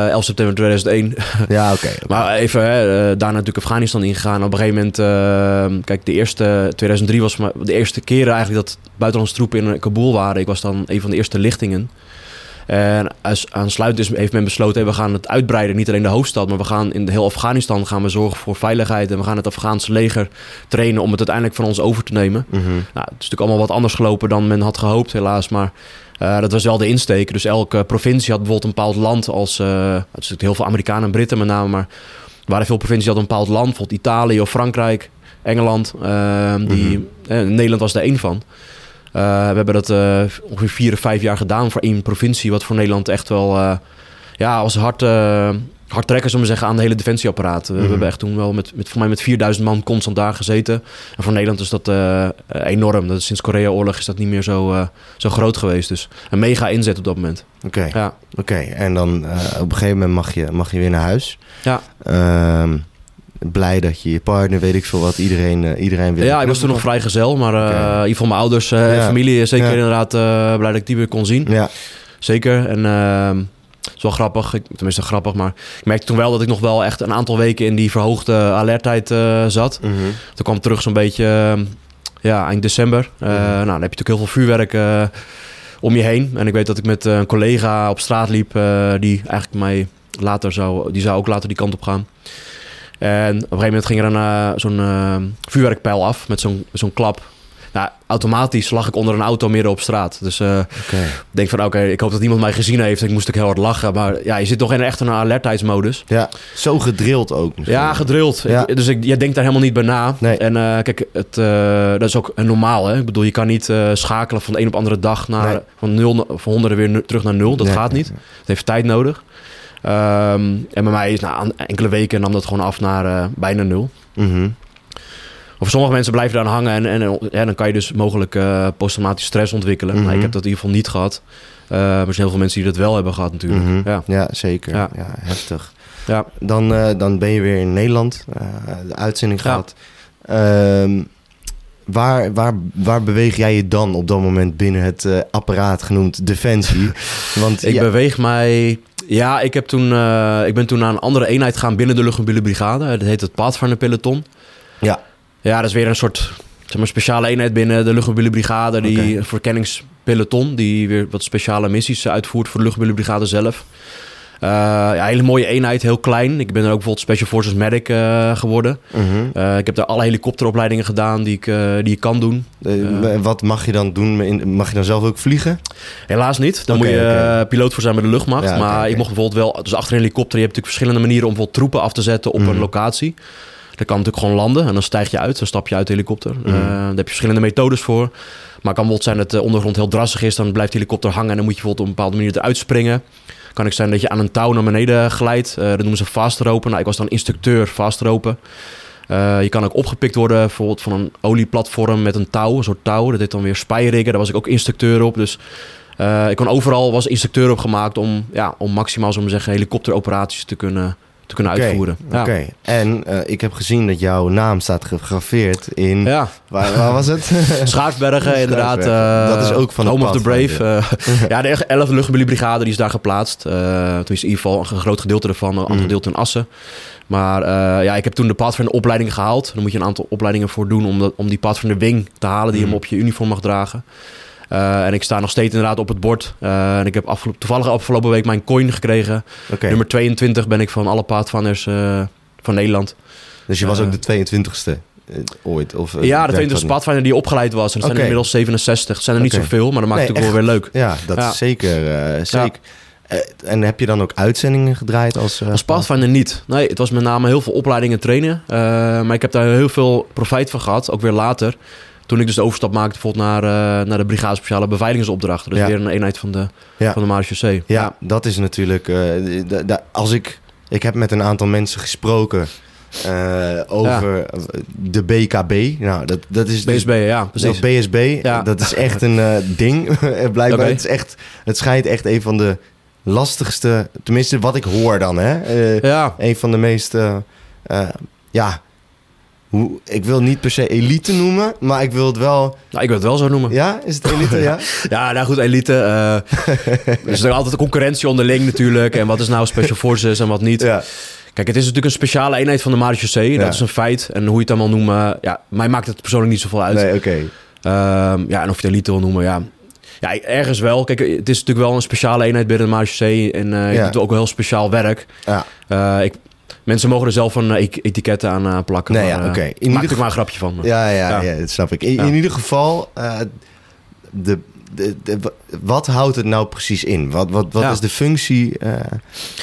eh 11 september 2001. Ja, oké. Maar even, hè, eh, daarna natuurlijk Afghanistan ingegaan. Op een gegeven moment, eh, kijk, de eerste, 2003 was de eerste keren eigenlijk dat buitenlandse troepen in Kabul waren. Ik was dan een van de eerste lichtingen. En als- aansluitend is- heeft men besloten, we gaan het uitbreiden. Niet alleen de hoofdstad, maar we gaan in heel Afghanistan gaan we zorgen voor veiligheid. En we gaan het Afghaanse leger trainen om het uiteindelijk van ons over te nemen. Mhm. Nou, het is natuurlijk allemaal wat anders gelopen dan men had gehoopt, helaas. Maar eh, dat was wel de insteek. Dus elke provincie had bijvoorbeeld een bepaald land als... eh, het is natuurlijk heel veel Amerikanen en Britten met name, maar... Er waren veel provincies die hadden een bepaald land. Bijvoorbeeld Italië of Frankrijk, Engeland. eh, die, eh, Nederland was er één van. Eh, we hebben dat eh, ongeveer vier of vijf jaar gedaan voor één provincie. Wat voor Nederland echt wel... eh, ja, als hard, hard trekken, zullen we zeggen, aan de hele defensieapparaat. We, we Mhm. hebben echt toen wel met, met, voor mij met 4000 man constant daar gezeten. En voor Nederland is dat enorm. Dat is, sinds Korea-oorlog is dat niet meer zo, zo groot geweest. Dus een mega inzet op dat moment. Oké, Ja, oké. En dan op een gegeven moment mag je, mag je weer naar huis. ja. Ehm, blij dat je je partner, weet ik veel wat, iedereen, eh, iedereen wil. ja ik was toen nog vrijgezel. Maar eh, Oké. in ieder geval mijn ouders eh, en Ja. familie. Zeker Ja. inderdaad eh, blij dat ik die weer kon zien. Ja, Zeker. En ehm, het is wel grappig. Ik, tenminste grappig, maar ik merkte toen wel dat ik nog wel echt een aantal weken in die verhoogde alertheid eh, zat. mhm. Toen kwam terug zo'n beetje, eh, ja, eind december. Eh, Mhm. Nou, dan heb je natuurlijk heel veel vuurwerk eh, om je heen. En ik weet dat ik met eh, een collega op straat liep, eh, die eigenlijk mij later zou, die zou ook later die kant op gaan. En op een gegeven moment ging er een, eh, zo'n eh, vuurwerkpijl af met zo'n zo'n klap. Nou, automatisch lag ik onder een auto midden op straat. Dus eh, ik denk van, oké, ik hoop dat niemand mij gezien heeft. Ik moest ook heel hard lachen. Maar ja, je zit toch in echt een alertheidsmodus. Ja, zo gedrild ook. misschien. Ja, gedrild. Ja. Ik- dus ik, jij denkt daar helemaal niet bij na. Nee. En kijk, het, dat is ook normaal. Hè? Ik bedoel, je kan niet schakelen van de een op de andere dag naar Nee. van nul van honderden weer terug naar nul. Dat Nee, gaat niet. Het heeft tijd nodig. Ehm, en bij mij is na enkele weken nam dat gewoon af naar eh, bijna nul. Mhm. Of sommige mensen blijven daar hangen en, en ja, dan kan je dus mogelijk eh posttraumatische stress ontwikkelen. Mhm. Nou, ik heb dat in ieder geval niet gehad. Eh, maar er zijn heel veel mensen die dat wel hebben gehad natuurlijk. Mhm. Ja. Ja, zeker. Ja. Ja. heftig. Ja. Dan, eh, dan ben je weer in Nederland. eh, de uitzending Ja. gehad. Ehm, waar, waar, waar beweeg jij je dan op dat moment binnen het eh, apparaat genoemd Defensie? Want Ik ja, beweeg mij. Ja, ik, heb toen, eh, ik ben toen naar een andere eenheid gegaan binnen de luchtmobiele brigade. Dat heet het Pathfinder Peloton. Ja. Ja, dat is weer een soort zeg maar, speciale eenheid binnen de luchtmobiele brigade. Die verkenningspeloton, die weer wat speciale missies uitvoert voor de luchtmobiele brigade zelf. Eh, ja, een hele mooie eenheid, heel klein. Ik ben er ook bijvoorbeeld Special Forces Medic eh, geworden. mhm. Eh, ik heb daar alle helikopteropleidingen gedaan die ik, die ik kan doen. Wat mag je dan doen? Mag je dan zelf ook vliegen? Helaas niet. Dan moet je piloot voor zijn bij de luchtmacht. Ja, maar ik mocht bijvoorbeeld wel... Dus achter een helikopter, je hebt natuurlijk verschillende manieren... om bijvoorbeeld troepen af te zetten op Mhm. een locatie. Dat kan natuurlijk gewoon landen en dan stijg je uit. Dan stap je uit de helikopter. Mhm. Eh, daar heb je verschillende methodes voor. Maar het kan bijvoorbeeld zijn dat de ondergrond heel drassig is. Dan blijft de helikopter hangen en dan moet je bijvoorbeeld op een bepaalde manier eruit springen. Kan ik zijn dat je aan een touw naar beneden glijdt. Eh, dat noemen ze fast ropen. Nou, ik was dan instructeur fast ropen. Eh, je kan ook opgepikt worden bijvoorbeeld van een olieplatform met een touw, een soort touw. Dat heet dan weer spijriggen. Daar was ik ook instructeur op. Dus eh, ik kon overal was instructeur op gemaakt om, ja, om maximaal, zo zeggen, helikopteroperaties te kunnen, te kunnen Oké, uitvoeren. Ja. Oké, en eh, ik heb gezien dat jouw naam staat gegraveerd in... Ja, Waar, waar was het? Schaarsbergen inderdaad. Eh, Dat is ook van de Home of the Brave. Eh. ja, de 11e luchtmobiele die is daar geplaatst. Toen is in ieder geval een groot gedeelte ervan, een ander Mhm. gedeelte in Assen. Maar ja, ik heb toen de Pathfinder opleiding gehaald. Daar moet je een aantal opleidingen voor doen om, dat, om die Pathfinder wing te halen die Mhm. hem op je uniform mag dragen. Eh, en ik sta nog steeds inderdaad op het bord. Eh, en ik heb afgelopen, toevallig afgelopen week mijn coin gekregen. Nummer 22 ben ik van alle Pathfinders eh, van Nederland. dus je was ook de 22ste eh, ooit? Of, ja, de werkt 22 dat Pathfinder die opgeleid was. En er zijn er inmiddels 67. Het zijn er niet zoveel, maar dat maakt Nee, het ook wel weer leuk. Ja, dat Ja. is zeker. zeker. En heb je dan ook uitzendingen gedraaid als... eh, Als Pathfinder niet. Nee, het was met name heel veel opleidingen trainen. Maar ik heb daar heel veel profijt van gehad, ook weer later. Toen ik dus de overstap maakte bijvoorbeeld naar, eh, naar de Brigade Speciale Beveiligingsopdrachten. Dus Ja. weer een eenheid van de, Ja. van de Marechaussee. Ja, dat is natuurlijk. da- als ik. Ik heb met een aantal mensen gesproken. eh, over de BKB. Nou, dat, dat is. dus- BSB, ja, precies. BSB. Ja. Dat is echt een ding. Blijkbaar. Het, is echt, het schijnt echt een van de lastigste. Tenminste, wat ik hoor dan. Hè? Ja, Een van de meest. ja. Hoe, ik wil niet per se elite noemen. Maar ik wil het wel. nou, ik wil het wel zo noemen. Ja, Ja, is het elite? ja. nou goed, elite. eh er is er altijd concurrentie onderling natuurlijk. En wat is nou Special Forces en wat niet. ja. Kijk, het is natuurlijk een speciale eenheid van de Marechaussee. Ja. Dat is een feit. En hoe je het wel noemen, ja, mij maakt het persoonlijk niet zoveel uit. Nee, oké. Ehm, ja, en of je het elite wil noemen, ja. Ja, ergens wel. Kijk, het is natuurlijk wel een speciale eenheid binnen de Marechaussee. En eh Ja. je doet ook wel heel speciaal werk. Ja. Eh, ik, mensen mogen er zelf een eh, et- etiketten aan eh, plakken. Nee, maar, ja, eh, oké. In Maak ieder natuurlijk maar een grapje van. Ja, ja, ja. Ja. dat snap ik. In, in ieder geval, de, de, de- wat houdt het nou precies in? Wat, wat, wat Ja. is de functie eh,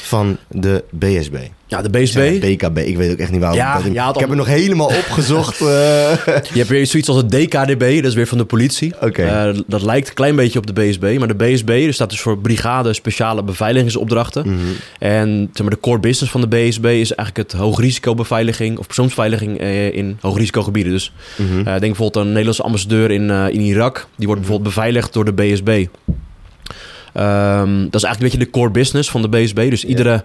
van de BSB? Ja, de BSB. Ja, BKB, ik weet ook echt niet waarom. Ja, dat ik, ik heb het nog helemaal opgezocht. eh. Je hebt weer zoiets als het DKDB, dat is weer van de politie. Oké. Eh, dat lijkt een klein beetje op de BSB. Maar de BSB dus staat dus voor Brigade Speciale Beveiligingsopdrachten. Mhm. En zeg maar, de core business van de BSB is eigenlijk het hoogrisicobeveiliging of persoonsbeveiliging eh, in hoogrisicogebieden. Dus Mhm. eh, denk bijvoorbeeld aan een Nederlandse ambassadeur in, in Irak. Die wordt bijvoorbeeld beveiligd door de BSB. Ehm, dat is eigenlijk een beetje de core business van de BSB. Dus iedere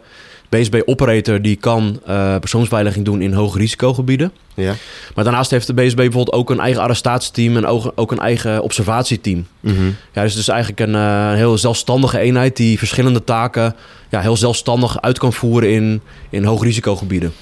BSB-operator die kan eh, persoonsbeveiliging doen in hoogrisicogebieden. ja. Maar daarnaast heeft de BSB bijvoorbeeld ook een eigen arrestatieteam en ook, ook een eigen observatieteam. Mhm. Ja, dus het is eigenlijk een, eh, een heel zelfstandige eenheid die verschillende taken ja, heel zelfstandig uit kan voeren in, in hoogrisicogebieden.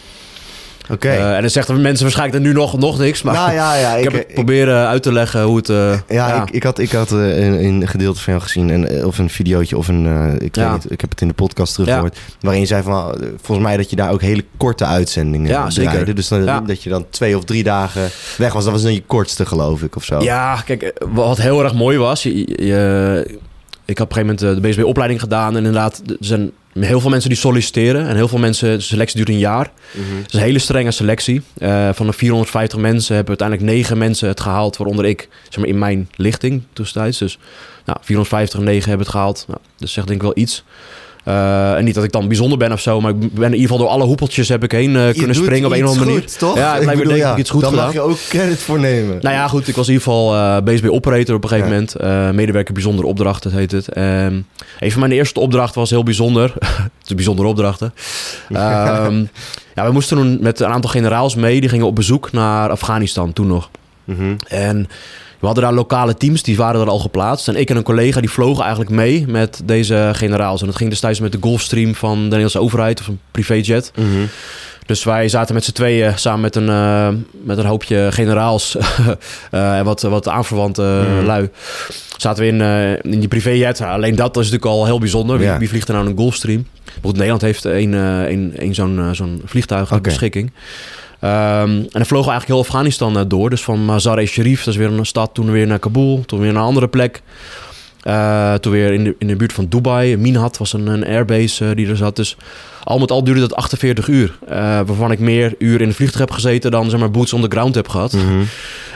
Oké. Eh, en dan zeggen mensen waarschijnlijk nu nog, nog niks, maar nou ja, ja. ik, Ik, heb het ik- proberen uit te leggen hoe het... eh, ja, Ik, ik had, ik had eh, een, een gedeelte van jou gezien, en, eh, of een videootje, of een, eh, ik Ja. niet, ik heb het in de podcast teruggehoord, waarin je zei van, eh, volgens mij dat je daar ook hele korte uitzendingen Ja, zeker. Dus dan, dat je dan twee of drie dagen weg was. Dat was dan je kortste, geloof ik, of zo. Ja, kijk, eh, wat heel erg mooi was... Je, je- ik heb op een gegeven moment eh, de BSB-opleiding gedaan... en inderdaad, er zijn heel veel mensen die solliciteren... en heel veel mensen, de selectie duurt een jaar... Mhm. Het is een hele strenge selectie. Eh, van de 450 mensen hebben uiteindelijk 9 mensen het gehaald, waaronder ik, zeg maar in mijn lichting tussentijds. Dus nou, 450 en 9 hebben het gehaald. Nou, dus zegt denk ik wel iets. Eh, en niet dat ik dan bijzonder ben of zo, maar ik ben in ieder geval door alle hoepeltjes heb ik heen eh, kunnen springen op een of andere manier. goed, toch? Ja, het lijkt me denk ik iets goed Dan gedaan. mag je ook credit voor nemen. Nou ja, goed, ik was in ieder geval eh BSB operator op een gegeven Ja. moment. Medewerker bijzondere opdrachten heet het. Ehm een van mijn eerste opdrachten was heel bijzonder. het is bijzondere opdrachten. Ehm, ja, we moesten toen met een aantal generaals mee. Die gingen op bezoek naar Afghanistan toen nog. Mhm. En we hadden daar lokale teams, die waren er al geplaatst. En ik en een collega die vlogen eigenlijk mee met deze generaals. En dat ging destijds met de Gulfstream van de Nederlandse overheid of een privéjet. Mhm. Dus wij zaten met z'n tweeën samen met een, eh, met een hoopje generaals eh, en wat, wat aanverwante Mhm. lui. Zaten we in, eh, in die privéjet. Nou, alleen dat is natuurlijk al heel bijzonder. Wie, Ja. wie vliegt er nou een Gulfstream? Bijvoorbeeld Nederland heeft eh, één, één zo'n, eh, zo'n vliegtuig aan beschikking. Ehm, en dan vlogen eigenlijk heel Afghanistan eh, door. Dus van Mazar-e-Sharif, dat is weer een stad. Toen weer naar Kabul, toen weer naar een andere plek. Eh, toen weer in de, in de buurt van Dubai. Minhat was een, een airbase eh, die er zat. Dus al met al duurde dat 48 uur. waarvan ik meer uur in de vliegtuig heb gezeten dan zeg maar, boots on the ground heb gehad. Mhm.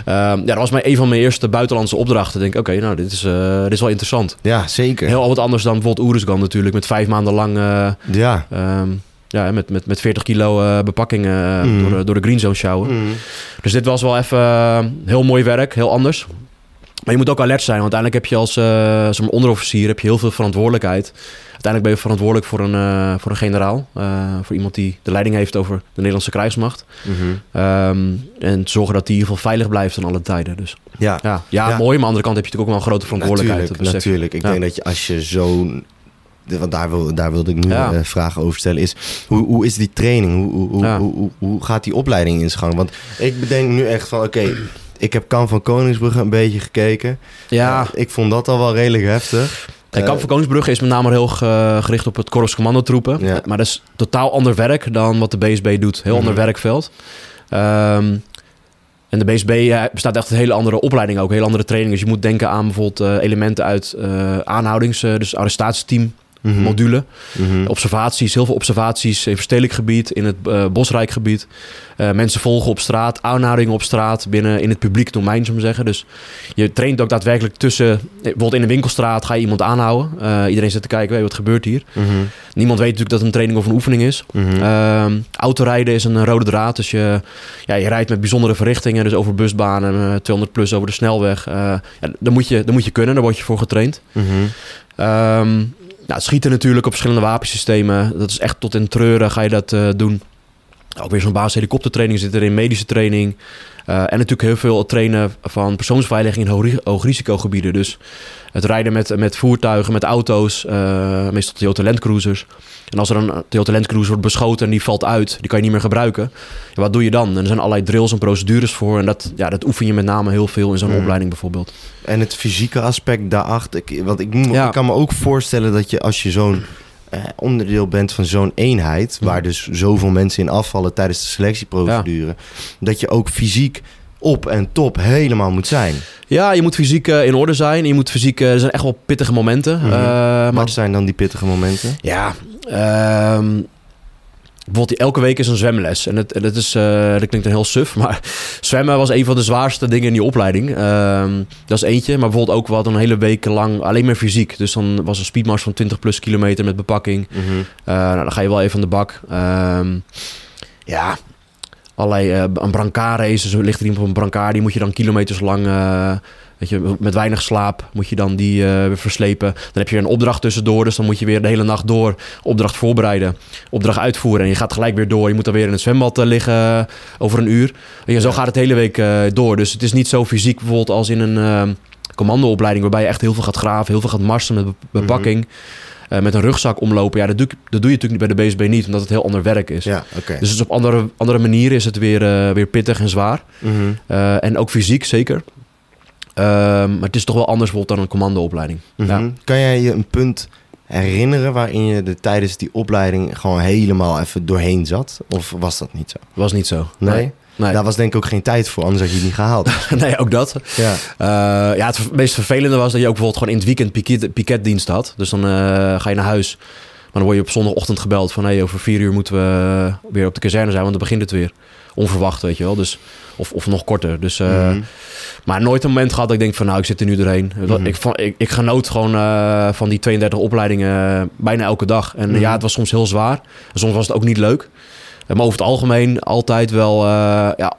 Ehm, ja, dat was mijn, een van mijn eerste buitenlandse opdrachten. Ik denk, oké, nou, dit is, dit is wel interessant. Ja, zeker. Heel wat anders dan bijvoorbeeld Oeruzgan natuurlijk. Met vijf maanden lang Ja. ehm, ja, met, met, met 40 kilo eh, bepakking eh, Mhm. door, de- door de green zone sjouwen. Mhm. Dus dit was wel even eh, heel mooi werk, heel anders. Maar je moet ook alert zijn, want uiteindelijk heb je als zeg maar onderofficier heb je heel veel verantwoordelijkheid. Uiteindelijk ben je verantwoordelijk voor een, voor een generaal. voor iemand die de leiding heeft over de Nederlandse krijgsmacht. Mhm. Ehm, en zorgen dat die in ieder geval veilig blijft aan alle tijden. Dus Ja, ja, ja, Ja. mooi. Maar aan de andere kant heb je natuurlijk ook wel een grote verantwoordelijkheid. Natuurlijk. Ik Ja. denk dat je als je zo'n... Want daar, wil, daar wilde ik nu Ja. eh, vragen over stellen. Is, hoe, hoe is die training? Hoe, hoe, hoe, Ja. hoe, gaat die opleiding in zijn gang? Want ik bedenk nu echt van... Oké, ik heb Kamp van Koningsbrugge een beetje gekeken. Ja, Eh, ik vond dat al wel redelijk heftig. Kijk, Eh, Kamp van Koningsbrugge is met name heel ge- gericht op het korps commandotroepen. Ja. Maar dat is totaal ander werk dan wat de BSB doet. Heel ander Mhm. werkveld. Ehm, en de BSB ja, bestaat echt een hele andere opleiding ook. Hele andere trainingen. Dus je moet denken aan bijvoorbeeld eh, elementen uit eh, aanhoudings... eh, dus arrestatieteam mhm, module. mhm. Observaties, heel veel observaties in verstedelijk gebied, in het eh, bosrijk gebied. Eh, mensen volgen op straat, aanhoudingen op straat, binnen in het publiek domein, zou ik zeggen. Dus je traint ook daadwerkelijk tussen, eh, bijvoorbeeld in een winkelstraat ga je iemand aanhouden. Iedereen zit te kijken, hey, wat gebeurt hier? Mhm, Niemand weet natuurlijk dat het een training of een oefening is. Ehm, autorijden is een rode draad. Dus je, ja, je rijdt met bijzondere verrichtingen. Dus over busbanen, eh, 200 plus over de snelweg. Ja, daar, moet je, daar moet je kunnen, daar word je voor getraind. Mhm. Nou, schieten natuurlijk op verschillende wapensystemen. Dat is echt tot in treuren ga je dat eh, doen. Ook weer zo'n basis helikoptertraining zit erin, medische training. Eh, en natuurlijk heel veel trainen van persoonsveiliging in hoog- hoogrisicogebieden. Dus het rijden met, met voertuigen, met auto's, eh, meestal Toyota Land Cruisers. En als er een Toyota Land Cruiser wordt beschoten en die valt uit, die kan je niet meer gebruiken. Ja, wat doe je dan? En er zijn allerlei drills en procedures voor. En dat, ja, dat oefen je met name heel veel in zo'n Mhm. opleiding bijvoorbeeld. En het fysieke aspect daarachter. Ik, want ik, moet- Ja. ik kan me ook voorstellen dat je als je zo'n eh, onderdeel bent van zo'n eenheid, waar dus zoveel mensen in afvallen tijdens de selectieprocedure, dat je ook fysiek op en top helemaal moet zijn. Ja, je moet fysiek eh, in orde zijn. Je moet fysiek, eh, er zijn echt wel pittige momenten. Maar Wat zijn dan die pittige momenten? Ja, ehm, bijvoorbeeld elke week is een zwemles. En dat, dat, is, eh, dat klinkt een heel suf, maar zwemmen was een van de zwaarste dingen in die opleiding. Ehm, dat is eentje, maar bijvoorbeeld ook wat een hele week lang alleen maar fysiek. Dus dan was een speedmars van 20 plus kilometer met bepakking. Eh, nou, dan ga je wel even aan de bak. Ehm, ja, allerlei eh, een brancard er ligt er iemand op een brancard, die moet je dan kilometers lang... eh, Weet je, met weinig slaap moet je dan die eh, weer verslepen. Dan heb je weer een opdracht tussendoor. Dus dan moet je weer de hele nacht door opdracht voorbereiden. Opdracht uitvoeren. En je gaat gelijk weer door. Je moet dan weer in het zwembad eh, liggen over een uur. En ja, zo gaat het de hele week eh, door. Dus het is niet zo fysiek bijvoorbeeld als in een eh, commandoopleiding... waarbij je echt heel veel gaat graven, heel veel gaat marsen met be- bepakking. eh, met een rugzak omlopen. Ja, dat doe, dat doe je natuurlijk bij de BSB niet, omdat het heel ander werk is. Ja. Dus op andere, andere manieren is het weer, eh, weer pittig en zwaar. Mhm. Eh, en ook fysiek zeker. Ehm, maar het is toch wel anders bijvoorbeeld dan een commandoopleiding. Mhm. Ja. Kan jij je een punt herinneren waarin je er tijdens die opleiding gewoon helemaal even doorheen zat? Of was dat niet zo? Was niet zo. Nee? Nee, Daar was denk ik ook geen tijd voor, anders had je het niet gehaald. nee ook dat. ja. Eh, ja, het meest vervelende was dat je ook bijvoorbeeld gewoon in het weekend piket, piketdienst had. Dus dan eh, ga je naar huis. Maar dan word je op zondagochtend gebeld van... Hey, over vier uur moeten we weer op de kazerne zijn, want dan begint het weer. Onverwacht, weet je wel. Dus, of, of nog korter. Dus, eh, Mhm. Maar nooit een moment gehad dat ik denk van... nou, ik zit er nu doorheen. Mhm. ik, van, ik, ik genoot gewoon eh, van die 32 opleidingen eh, bijna elke dag. En Mhm. ja, het was soms heel zwaar. En soms was het ook niet leuk. Maar over het algemeen altijd wel... ja,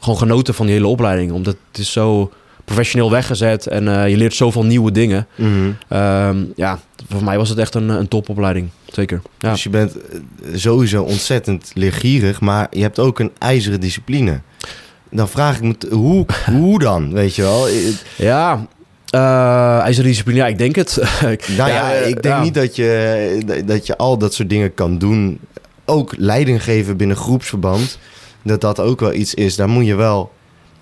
gewoon genoten van die hele opleiding. Omdat het is zo professioneel weggezet en eh, je leert zoveel nieuwe dingen. Mhm. Ehm, ja, voor mij was het echt een, een topopleiding. Zeker. Ja. Dus je bent eh, sowieso ontzettend leergierig, maar je hebt ook een ijzeren discipline. Dan vraag ik me, hoe, hoe dan, weet je wel? Eh, Ja, hij is een discipline. Ja, ik denk het. Nou ja, ik denk ja. niet dat je, dat je al dat soort dingen kan doen. Ook leiding geven binnen groepsverband. Dat dat ook wel iets is. Daar moet je wel...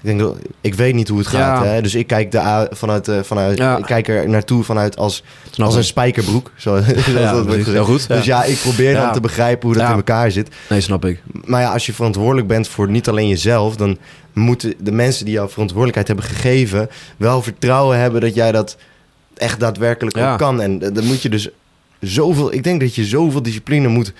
Ik, denk dat, ik weet niet hoe het gaat. Ja. Hè? Dus ik kijk, daar vanuit, eh, vanuit, Ja. ik kijk er naartoe vanuit als, Snap als ik. een spijkerbroek. Zo, dat wordt gezegd. Heel goed, ja. Dus ja, ik probeer dan Ja. te begrijpen hoe dat Ja. in elkaar zit. Nee, snap ik. Maar ja, als je verantwoordelijk bent voor niet alleen jezelf... dan moeten de mensen die jou verantwoordelijkheid hebben gegeven... wel vertrouwen hebben dat jij dat echt daadwerkelijk Ja. ook kan. En dan moet je dus zoveel... Ik denk dat je zoveel discipline moet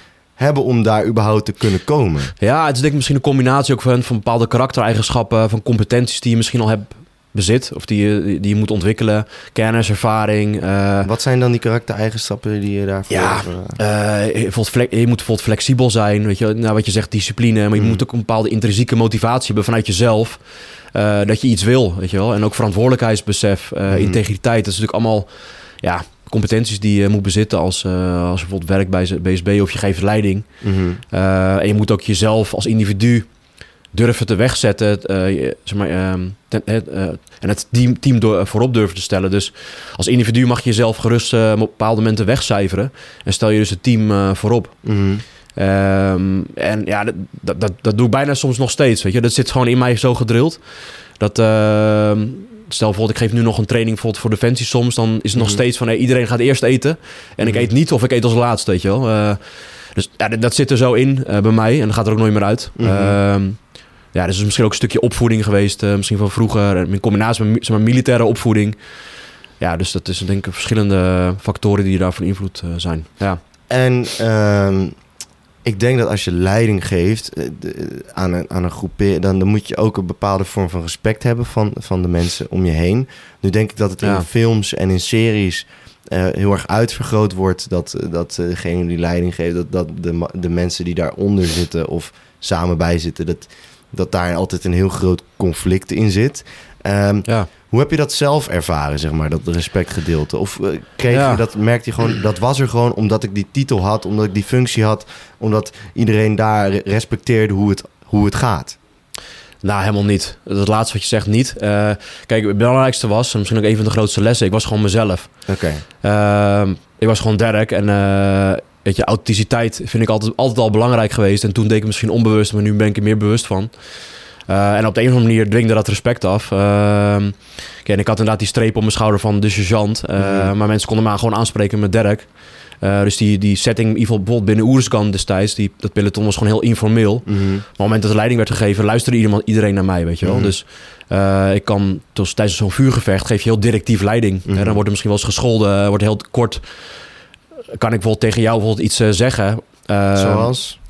hebben om daar überhaupt te kunnen komen. Ja, het is denk ik misschien een combinatie ook van, van bepaalde karaktereigenschappen, van competenties die je misschien al hebt bezit. Of die je, die je moet ontwikkelen. Kennis, ervaring. Wat zijn dan die karaktereigenschappen die je daarvoor... Ja, uh, je, je moet bijvoorbeeld flexibel zijn. Weet je, nou, wat je zegt, discipline. Maar je mm. moet ook een bepaalde intrinsieke motivatie hebben vanuit jezelf. Uh, dat je iets wil, weet je wel. En ook verantwoordelijkheidsbesef, mm. integriteit. Dat is natuurlijk allemaal ja, competenties die je moet bezitten als, uh, als je bijvoorbeeld werkt bij BSB of je geeft leiding. Mm -hmm. en je moet ook jezelf als individu durven te wegzetten. Uh, zeg maar, uh, ten, en het team, team door, voorop durven te stellen. Dus als individu mag je jezelf gerust op bepaalde momenten wegcijferen. En stel je dus het team voorop. Mm -hmm. um, en ja, dat, dat, dat, doe ik bijna soms nog steeds. Weet je? Dat zit gewoon in mij zo gedrild. Dat, ehm, stel bijvoorbeeld, ik geef nu nog een training bijvoorbeeld voor Defensie soms. Dan is het nog mhm. steeds van, hey, iedereen gaat eerst eten. En ik mhm. eet niet of ik eet als laatste, weet je wel. dus ja, dat, zit er zo in bij mij. En dat gaat er ook nooit meer uit. Mm ja, dus is misschien ook een stukje opvoeding geweest, uh, misschien van vroeger, in combinatie met zeg maar, militaire opvoeding. Ja, dus dat is denk ik verschillende factoren die daarvan invloed zijn. Ja. En uh, ik denk dat als je leiding geeft de, aan een, aan een groep, dan, dan moet je ook een bepaalde vorm van respect hebben van, van de mensen om je heen. Nu denk ik dat het in films en in series heel erg uitvergroot wordt dat, dat degene die leiding geeft, dat, dat de, de mensen die daaronder zitten of samen bij zitten, dat dat daar altijd een heel groot conflict in zit. Um, ja. Hoe heb je dat zelf ervaren, zeg maar, dat respectgedeelte? Of uh, kreeg je dat, merkte je gewoon, dat was er gewoon omdat ik die titel had, omdat ik die functie had, omdat iedereen daar respecteerde hoe het, hoe het gaat? Nou, helemaal niet. Dat laatste wat je zegt, niet. Uh, kijk, het belangrijkste was, en misschien ook een van de grootste lessen, ik was gewoon mezelf. Oké. Okay. Uh, ik was gewoon Derek en uh, weet je, authenticiteit vind ik altijd, altijd al belangrijk geweest. En toen deed ik misschien onbewust, maar nu ben ik er meer bewust van. Uh, en op de een of andere manier dwingde dat respect af. Uh, en ik had inderdaad die streep op mijn schouder van de sergeant. Uh, mm. Maar mensen konden me gewoon aanspreken met Dirk. dus die, die setting, in ieder geval bijvoorbeeld binnen Oerskan destijds, die, dat peloton was gewoon heel informeel. Mm. Maar op het moment dat de leiding werd gegeven, luisterde iedereen, iedereen naar mij, weet je wel. Mm. Dus ik kan tijdens zo'n vuurgevecht geef je heel directief leiding. En dan wordt er misschien wel eens gescholden, wordt heel kort kan ik bijvoorbeeld tegen jou bijvoorbeeld iets zeggen. Zoals?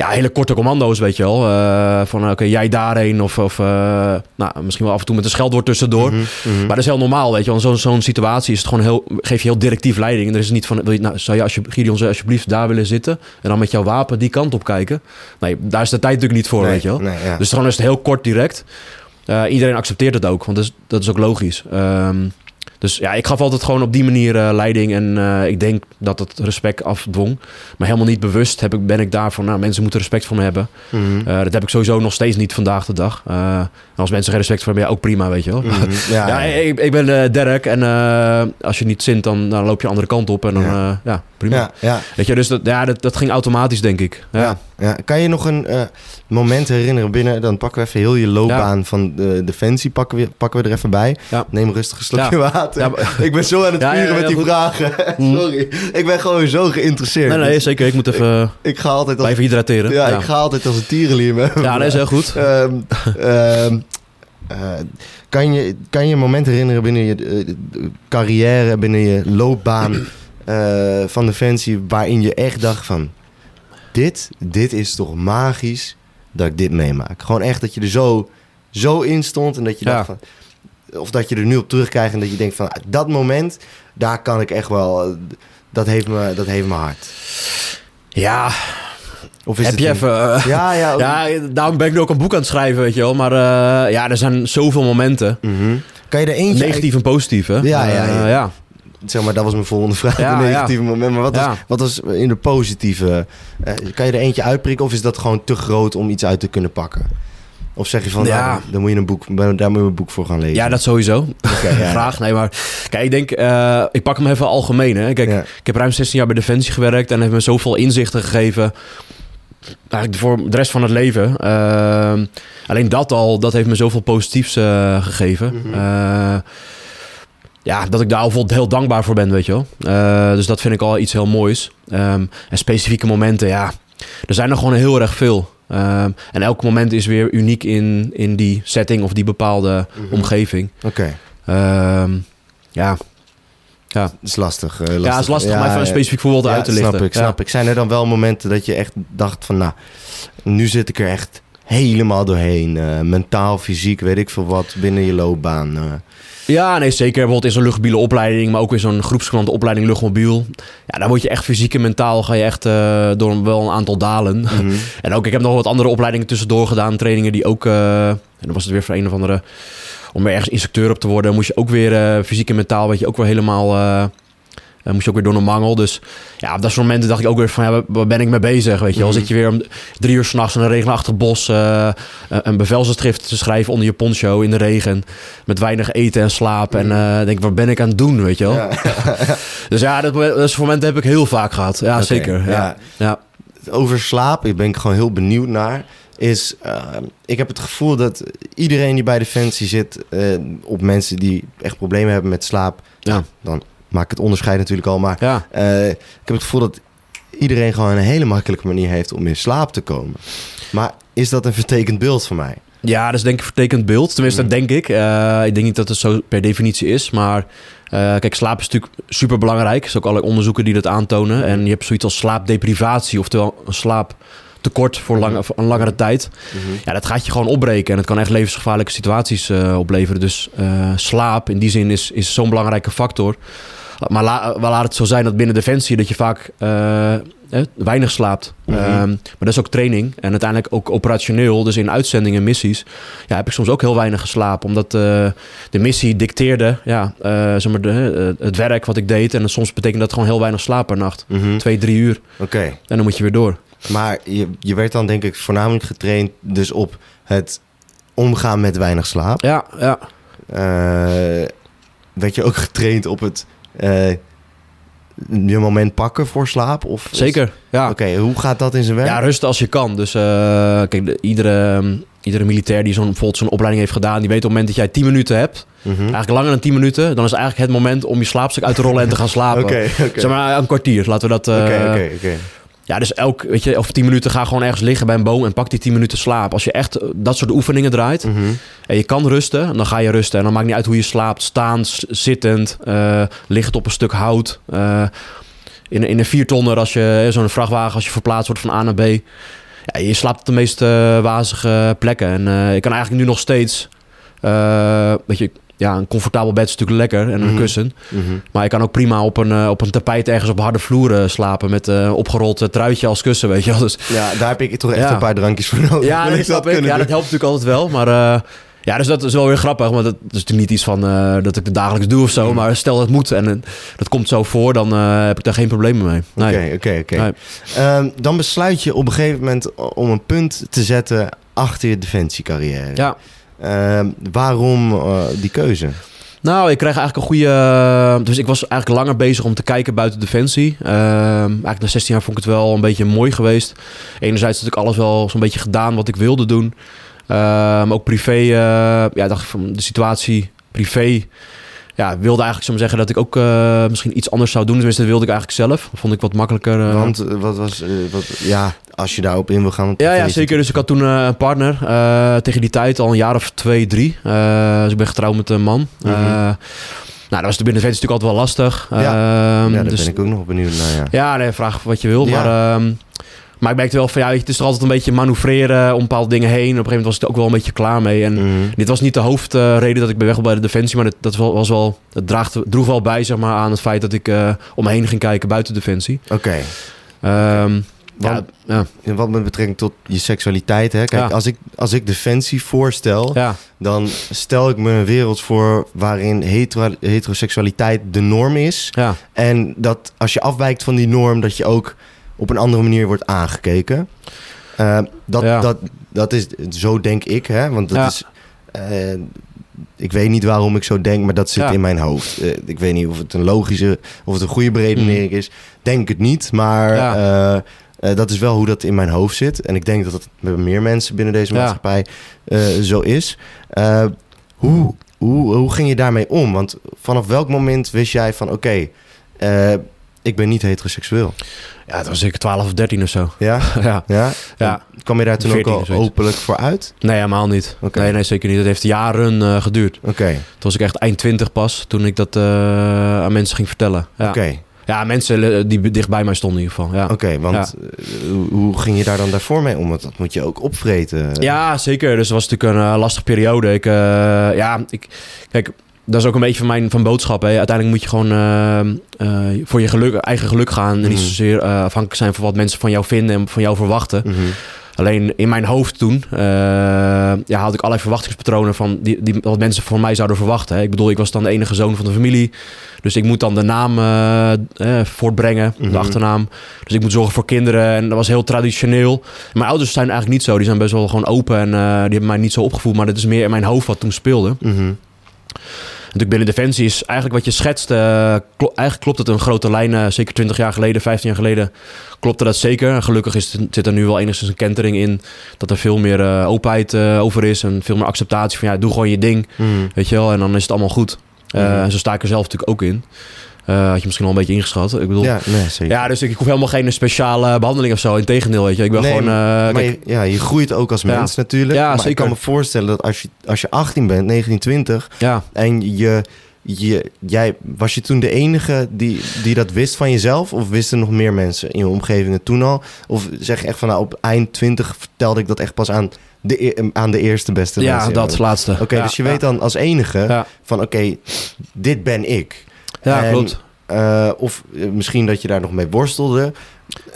Ja, hele korte commando's, weet je wel. Uh, van oké, jij daarheen. Of, of nou, misschien wel af en toe met een scheldwoord tussendoor. Mm -hmm, Maar dat is heel normaal, weet je wel. In zo'n situatie is het gewoon heel, geef je heel directief leiding. En er is niet van, wil je, nou, zou je als je, Gideon, alsjeblieft daar willen zitten? En dan met jouw wapen die kant op kijken? Nee, daar is de tijd natuurlijk niet voor, weet je wel. Nee, ja. Dus gewoon is het heel kort direct. iedereen accepteert het ook, want dat is, dat is ook logisch. Um, dus ja, ik gaf altijd gewoon op die manier uh, leiding. En uh, ik denk dat het respect afdwong. Maar helemaal niet bewust heb ik, ben ik daarvan. Nou, mensen moeten respect voor me hebben. Mm -hmm. uh, dat heb ik sowieso nog steeds niet vandaag de dag. Als mensen geen respect voor hebben, ja, ook prima, weet je wel. Mm -hmm. ja, ja, ja, Ik, ik ben Derek. En als je niet zint, dan, dan loop je de andere kant op. En dan, ja, ja prima. Ja, ja. Weet je, dus dat, ja, dat, dat ging automatisch, denk ik. Ja. Ja. Kan je nog een moment herinneren binnen... dan pakken we even heel je loopbaan van de Defensie... pakken we, pakken we er even bij. Neem rustig een slokje water. Ik ben zo aan het vieren met die vragen. Mm. Sorry. Ik ben gewoon zo geïnteresseerd. Nee, nee, zeker. Ik moet even, ik, ik ga altijd als, blijven hydrateren. Ja, ik ga altijd als een tierenlier Ja, dat is heel goed. Um, um, uh, kan, je, kan je een moment herinneren binnen je uh, carrière, binnen je loopbaan uh, van Defensie... waarin je echt dacht van... Dit, dit is toch magisch dat ik dit meemaak. Gewoon echt dat je er zo, zo in stond en dat je ja. dacht van of dat je er nu op terugkrijgt en dat je denkt van dat moment, daar kan ik echt wel, dat heeft me, dat heeft me hard. Ja. Of is Heb je even... Uh, ja, ja, ja, daarom ben ik nu ook een boek aan het schrijven, weet je wel. Maar uh, ja, er zijn zoveel momenten. Mm -hmm. Kan je er eentje... Negatief en positief, hè? Ja, ja, ja. Ja. Zeg maar, dat was mijn volgende vraag. Ja, de negatieve ja. moment. Maar wat was, wat was in de positieve... kan je er eentje uitprikken of is dat gewoon te groot om iets uit te kunnen pakken? Of zeg je van, ja. Nou, dan moet je een boek, daar moet je een boek voor gaan lezen? Ja, dat sowieso. Okay, ja. Graag. Nee, maar kijk, ik denk, uh, ik pak hem even algemeen. Hè. Kijk, ik heb ruim 16 jaar bij Defensie gewerkt en heeft me zoveel inzichten gegeven. Eigenlijk voor de rest van het leven. Uh, alleen dat al, dat heeft me zoveel positiefs uh, gegeven. Mm -hmm. ja, dat ik daar al heel dankbaar voor ben, weet je wel. dus dat vind ik al iets heel moois. Um, en specifieke momenten, ja, er zijn er gewoon heel erg veel. Um, en elk moment is weer uniek in, in die setting of die bepaalde mm -hmm. omgeving. Oké. Okay. Um, ja. Ja. Dat is lastig. Uh, lastig. Ja, het is lastig ja, om even een specifiek voorbeeld ja, uit te lichten. Snap ik, snap ik. Zijn er dan wel momenten dat je echt dacht van... nou, nu zit ik er echt helemaal doorheen. Eh, mentaal, fysiek, weet ik veel wat, binnen je loopbaan. eh. Ja, nee, zeker. Bijvoorbeeld in zo'n luchtmobiele opleiding, maar ook in zo'n groepsgewande opleiding luchtmobiel. Ja, daar word je echt fysiek en mentaal ga je echt door wel een aantal dalen. Mhm. En ook, ik heb nog wat andere opleidingen tussendoor gedaan, trainingen die ook... en dan was het weer voor een of andere... Om weer ergens instructeur op te worden, moest je ook weer eh, fysiek en mentaal, weet je, ook weer helemaal... eh, eh, moest je ook weer door een mangel. Dus ja, op dat soort momenten dacht ik ook weer van... Ja, waar- ben ik mee bezig, weet je wel? Mhm. Zit je weer om drie uur s'nachts in een regenachtig bos... een bevelsenschrift te schrijven onder je poncho in de regen... met weinig eten en slaap. En eh, denk wat ben ik aan het doen, weet je wel? Ja. Dus ja, dat, dat soort momenten heb ik heel vaak gehad. Ja, zeker. Ja. ja. Ja. Over slaap, ik ben ik gewoon heel benieuwd naar. Is, eh, ik heb het gevoel dat iedereen die bij Defensie zit, eh, op mensen die echt problemen hebben met slaap, Ja. dan maak ik het onderscheid natuurlijk al. Maar Ja. eh, ik heb het gevoel dat iedereen gewoon een hele makkelijke manier heeft om in slaap te komen. Maar is dat een vertekend beeld voor mij? Ja, dat is denk ik een vertekend beeld. Tenminste, Mm. dat denk ik. Eh, ik denk niet dat het zo per definitie is. Maar kijk, slaap is natuurlijk super belangrijk. Er zijn ook allerlei onderzoeken die dat aantonen. En je hebt zoiets als slaapdeprivatie, oftewel een slaaptekort voor, lange, voor een langere tijd. Ja, dat gaat je gewoon opbreken. En het kan echt levensgevaarlijke situaties eh, opleveren. Dus eh, slaap in die zin is, is zo'n belangrijke factor. Maar la, wel laat het zo zijn dat binnen Defensie dat je vaak eh, eh, weinig slaapt. Mhm. Ehm, maar dat is ook training. En uiteindelijk ook operationeel. Dus in uitzendingen en missies. Ja, heb ik soms ook heel weinig geslapen. Omdat eh, de missie dicteerde ja, eh, zeg maar de, eh, het werk wat ik deed. En soms betekent dat gewoon heel weinig slaap per nacht. Mhm. Twee, drie uur. Oké, En dan moet je weer door. Maar je, je werd dan denk ik voornamelijk getraind dus op het omgaan met weinig slaap. Ja, ja. Eh, werd je ook getraind op het eh, je moment pakken voor slaap? Of zeker. Ja. Oké, hoe gaat dat in zijn werk? Ja, rusten als je kan. Dus eh, kijk, de- iedere, ehm, iedere militair die zo'n, bijvoorbeeld zo'n opleiding heeft gedaan... die weet op het moment dat jij 10 minuten hebt... Mhm. eigenlijk langer dan 10 minuten... dan is het eigenlijk het moment om je slaapstuk uit te rollen en te gaan slapen. Oké. Zeg maar een kwartier, laten we dat... oké, oké. Ja, dus elk, weet je, of 10 minuten ga gewoon ergens liggen bij een boom... en pak die 10 minuten slaap. Als je echt eh, dat soort oefeningen draait... Mhm. en je kan rusten, dan ga je rusten. En dan maakt niet uit hoe je slaapt. Staand, zittend, liggend op een stuk hout... eh, in, in een viertonner, als je zo'n vrachtwagen, als je verplaatst wordt van A naar B. Ja, je slaapt op de meest wazige plekken. En ik kan eigenlijk nu nog steeds. weet je, ja, een comfortabel bed is natuurlijk lekker en een Mhm. kussen. Mhm. Maar je kan ook prima op een, eh, op een tapijt ergens op harde vloeren slapen. Met een opgerold eh, truitje als kussen, weet je wel. Dus Ja, daar heb ik toch echt Ja. een paar drankjes voor nodig. ja, dat snap ik. Ja, dat helpt natuurlijk altijd wel. Maar eh, ja, dus dat is wel weer grappig. Want dat is natuurlijk niet iets van eh, dat ik het dagelijks doe of zo. Mhm. Maar stel dat het moet en eh, dat komt zo voor, dan eh, heb ik daar geen problemen mee. Oké, oké, oké. Ehm, Dan besluit je op een gegeven moment om een punt te zetten achter je defensiecarrière. Ja. Ehm, waarom eh, die keuze? Nou, ik kreeg eigenlijk een goede. Dus ik was eigenlijk langer bezig om te kijken buiten Defensie. Ehm eigenlijk na 16 jaar vond ik het wel een beetje mooi geweest. Enerzijds had ik alles wel zo'n beetje gedaan wat ik wilde doen. Ehm ook privé. eh, ja, dacht ik van de situatie privé. Ja, wilde eigenlijk zo zeggen dat ik ook eh, misschien iets anders zou doen. Tenminste, dat wilde ik eigenlijk zelf. Dat vond ik wat makkelijker. eh. Want eh, wat was, wat, ja, als je daarop in wil gaan. Ja, ja, zeker. Dus ik had toen een partner tegen die tijd, al een jaar of twee, drie. Dus ik ben getrouwd met een man. Mhm. Nou, dat was de binnen natuurlijk altijd wel lastig. Ja. Ehm, ja, daar dus, ben ik ook nog benieuwd naar. Ja. Ja, nee, vraag wat je wil. Ja. Maar, ehm, maar ik merkte wel van, ja, weet je, het is er altijd een beetje manoeuvreren om bepaalde dingen heen. Op een gegeven moment was ik er ook wel een beetje klaar mee. En Mhm. dit was niet de hoofdreden dat ik ben weg bij de Defensie. Maar dat, dat was wel- dat draagt, droeg wel bij, zeg maar, aan het feit dat ik eh, om me heen ging kijken buiten Defensie. Oké. Ehm, ja, En wat met betrekking tot je seksualiteit. Hè? Kijk, Ja. als, ik, als ik defensie voorstel, ja, dan stel ik me een wereld voor waarin hetero, heteroseksualiteit de norm is. En dat als je afwijkt van die norm, dat je ook op een andere manier wordt aangekeken. Eh, dat, Ja. dat, dat is, zo denk ik, hè? Want dat Ja. is. eh, ik weet niet waarom ik zo denk, maar dat zit Ja. in mijn hoofd. Eh, ik weet niet of het een logische, of het een goede beredenering is. Denk het niet, maar Ja. dat is wel hoe dat in mijn hoofd zit. En ik denk dat het met meer mensen binnen deze Ja. maatschappij zo is. Hoe, hoe, hoe ging je daarmee om? Want vanaf welk moment wist jij van oké, ik ben niet heteroseksueel? ja, dat was ik 12 of 13 of zo. Ja? ja. Ja? Ja. Kwam je daar toen ook 14 al openlijk voor uit? Nee, helemaal niet. Oké. Nee, nee, zeker niet. Het heeft jaren eh, geduurd. Oké, Toen was ik echt eind 20 pas, toen ik dat eh, aan mensen ging vertellen. Ja. oké. Ja, mensen eh, die dicht bij mij stonden in ieder geval. Ja. Oké, want hoe, ging je daar dan daarvoor mee om? Want dat moet je ook opvreten. Ja, zeker. Dus het was natuurlijk een lastige periode. Ik, ja, ik, kijk, dat is ook een beetje van mijn van boodschap. Hè. Uiteindelijk moet je gewoon eh, eh, voor je geluk, eigen geluk gaan. En niet Mhm. zozeer eh, afhankelijk zijn van wat mensen van jou vinden en van jou verwachten. Mhm. Alleen in mijn hoofd toen ja, had ik allerlei verwachtingspatronen van die, die, wat mensen van mij zouden verwachten. Hè. Ik bedoel, ik was dan de enige zoon van de familie. Dus ik moet dan de naam eh, voortbrengen, Mhm. de achternaam. Dus ik moet zorgen voor kinderen. En dat was heel traditioneel. Mijn ouders zijn eigenlijk niet zo. Die zijn best wel gewoon open en die hebben mij niet zo opgevoed. Maar dat is meer in mijn hoofd wat toen speelde. Natuurlijk binnen Defensie is eigenlijk wat je schetst. eh, eigenlijk klopt het een grote lijn. eh, zeker 20 jaar geleden, 15 jaar geleden klopte dat zeker. En gelukkig is zit er nu wel enigszins een kentering in. Dat er veel meer eh, openheid over is. En veel meer acceptatie van ja, doe gewoon je ding. Mhm. Weet je wel. En dan is het allemaal goed. Mhm. En zo sta ik er zelf natuurlijk ook in. Eh, had je misschien al een beetje ingeschat. Ik bedoel, ja, Ja, nee, zeker. dus ik, ik hoef helemaal geen speciale behandeling of zo. Integendeel, weet je. Ik ben Nee, gewoon... eh, maar kijk, je, ja, je groeit ook als Ja. mens natuurlijk. Ja, maar ik kan me voorstellen dat als je, als je 18 bent, 1920, ja, en je, je, jij, was je toen de enige die, die dat wist van jezelf? Of wisten nog meer mensen in je omgeving het toen al? Of zeg je echt van nou, op eind 20 vertelde ik dat echt pas aan de, e- aan de eerste beste ja mensen? dat laatste. Oké, Ja, dus je ja. weet dan als enige Ja, van oké, dit ben ik. Ja En- klopt. Eh, of eh, misschien dat je daar nog mee worstelde.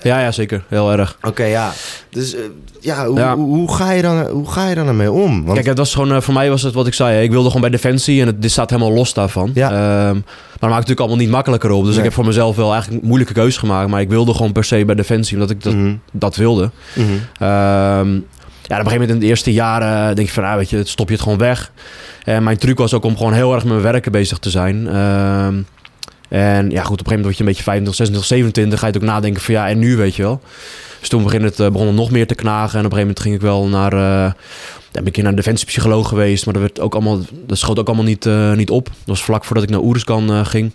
Ja, ja, zeker. Heel erg. Oké, ja. Dus eh, ja, hoe, Ja. Hoe, hoe ga je dan, hoe ga je dan ermee om? Want, Kijk, het was gewoon, voor mij was het wat ik zei. Ik wilde gewoon bij Defensie en het, dit staat helemaal los daarvan. Ja. Ehm, maar dat maakt het natuurlijk allemaal niet makkelijker op. Dus Nee. ik heb voor mezelf wel eigenlijk een moeilijke keuze gemaakt. Maar ik wilde gewoon per se bij Defensie, omdat ik dat, Mhm, dat wilde. mhm. Ehm, ja, op een gegeven moment in de eerste jaren denk je van, ah, weet je, stop je het gewoon weg. En mijn truc was ook om gewoon heel erg met mijn werken bezig te zijn. Ehm, en ja, goed, op een gegeven moment word je een beetje 25, 26, 27. Ga je het ook nadenken van, ja, en nu, weet je wel. Dus toen begon het, eh, begon het nog meer te knagen. En op een gegeven moment ging ik wel naar... ja, ben ik naar een defensiepsycholoog geweest. Maar dat, werd ook allemaal, dat schoot ook allemaal niet, eh, niet op. Dat was vlak voordat ik naar Oeriskan ging.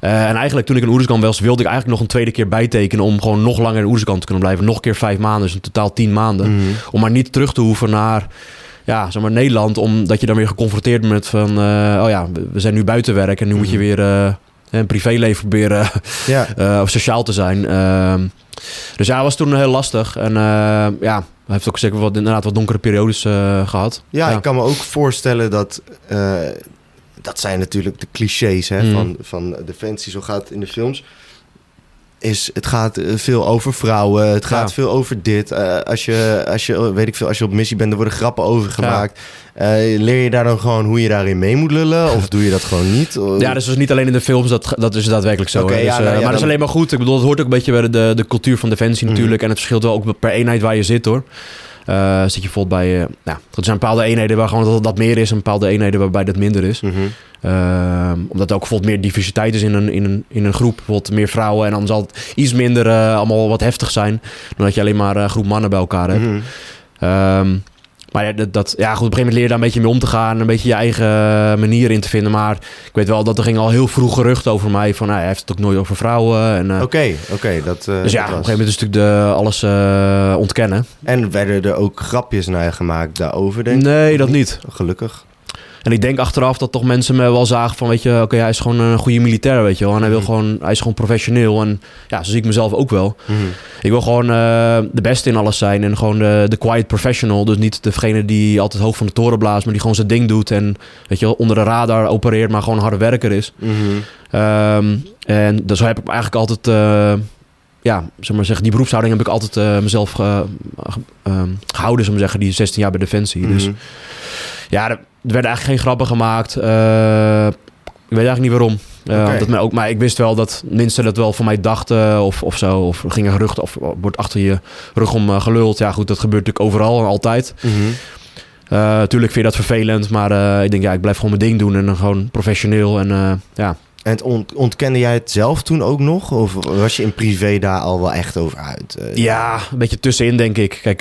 En eigenlijk toen ik in Oeriskan was, wilde ik eigenlijk nog een tweede keer bijtekenen... om gewoon nog langer in Oeriskan te kunnen blijven. Nog een keer vijf maanden, dus in totaal tien maanden. Mhm. Om maar niet terug te hoeven naar ja, zeg maar Nederland. Omdat je dan weer geconfronteerd bent met van... eh, oh ja, we- zijn nu buiten werk en nu moet je Mhm. weer... eh, een privéleven proberen Ja, eh, of sociaal te zijn. Ehm, dus ja, was toen heel lastig. En ja, hij heeft ook zeker wat, inderdaad wat donkere periodes eh, gehad. ja, Ja. ik kan me ook voorstellen dat... dat zijn natuurlijk de clichés hè, Mhm. van, van Defensie. Zo gaat het in de films. Is, het gaat eh, veel over vrouwen. Het gaat Ja. veel over dit. Eh, als, je, als, je, weet ik veel, als je op missie bent, er worden grappen over gemaakt. Eh, leer je daar dan gewoon hoe je daarin mee moet lullen? Of doe je dat gewoon niet? Ja, dus het is niet alleen in de films, dat, dat is daadwerkelijk zo. Ja, Dus, nou maar dat is alleen maar goed. Ik bedoel, het hoort ook een beetje bij de, de cultuur van Defensie Mhm. natuurlijk. En het verschilt wel ook per eenheid waar je zit hoor. Eh, zit je bijvoorbeeld bij... eh nou, er zijn bepaalde eenheden waar gewoon dat, dat meer is... en bepaalde eenheden waarbij dat minder is. Mhm. Ehm, omdat er ook bijvoorbeeld meer diversiteit is in een, in een, in een groep. Bijvoorbeeld meer vrouwen. En dan zal het iets minder eh, allemaal wat heftig zijn. Dan dat je alleen maar een groep mannen bij elkaar hebt. Mhm. Ehm, maar ja, dat, dat, ja, goed, op een gegeven moment leer je daar een beetje mee om te gaan. Een beetje je eigen manier in te vinden. Maar ik weet wel dat er ging al heel vroeg gerucht over mij. Van nou, hij heeft het ook nooit over vrouwen. En, eh, Oké, oké. dat, eh, dus ja, dat op een gegeven moment is natuurlijk de, alles eh, ontkennen. En werden er ook grapjes naar je gemaakt daarover, denk ik? Nee, dat niet. Gelukkig. En ik denk achteraf dat toch mensen me wel zagen van, weet je, oké, hij is gewoon een goede militair, weet je wel. En hij, wil Mhm. gewoon, hij is gewoon professioneel. En ja, zo zie ik mezelf ook wel. Mhm. Ik wil gewoon eh, de beste in alles zijn. En gewoon de, de quiet professional. Dus niet degene die altijd hoog van de toren blaast, maar die gewoon zijn ding doet. En weet je wel, onder de radar opereert, maar gewoon een harde werker is. Mhm. Ehm, en dus zo heb ik eigenlijk altijd, eh, ja, zeg maar zeggen, die beroepshouding heb ik altijd eh, mezelf eh, ehm, gehouden, zullen we zeggen, die 16 jaar bij Defensie. Dus ja, er, er werden eigenlijk geen grappen gemaakt. Eh, ik weet eigenlijk niet waarom. Eh, dat mij ook, maar ik wist wel dat mensen dat wel van mij dachten of, of zo. Of gingen geruchten of wordt achter je rug om eh, geluld. Ja goed, dat gebeurt natuurlijk overal en altijd. Eh Natuurlijk vind je dat vervelend, maar ik denk ja, ik blijf gewoon mijn ding doen en dan gewoon professioneel. En ja, En ont- ontkende jij het zelf toen ook nog? Of was je in privé daar al wel echt over uit? Ja, een beetje tussenin denk ik. Kijk,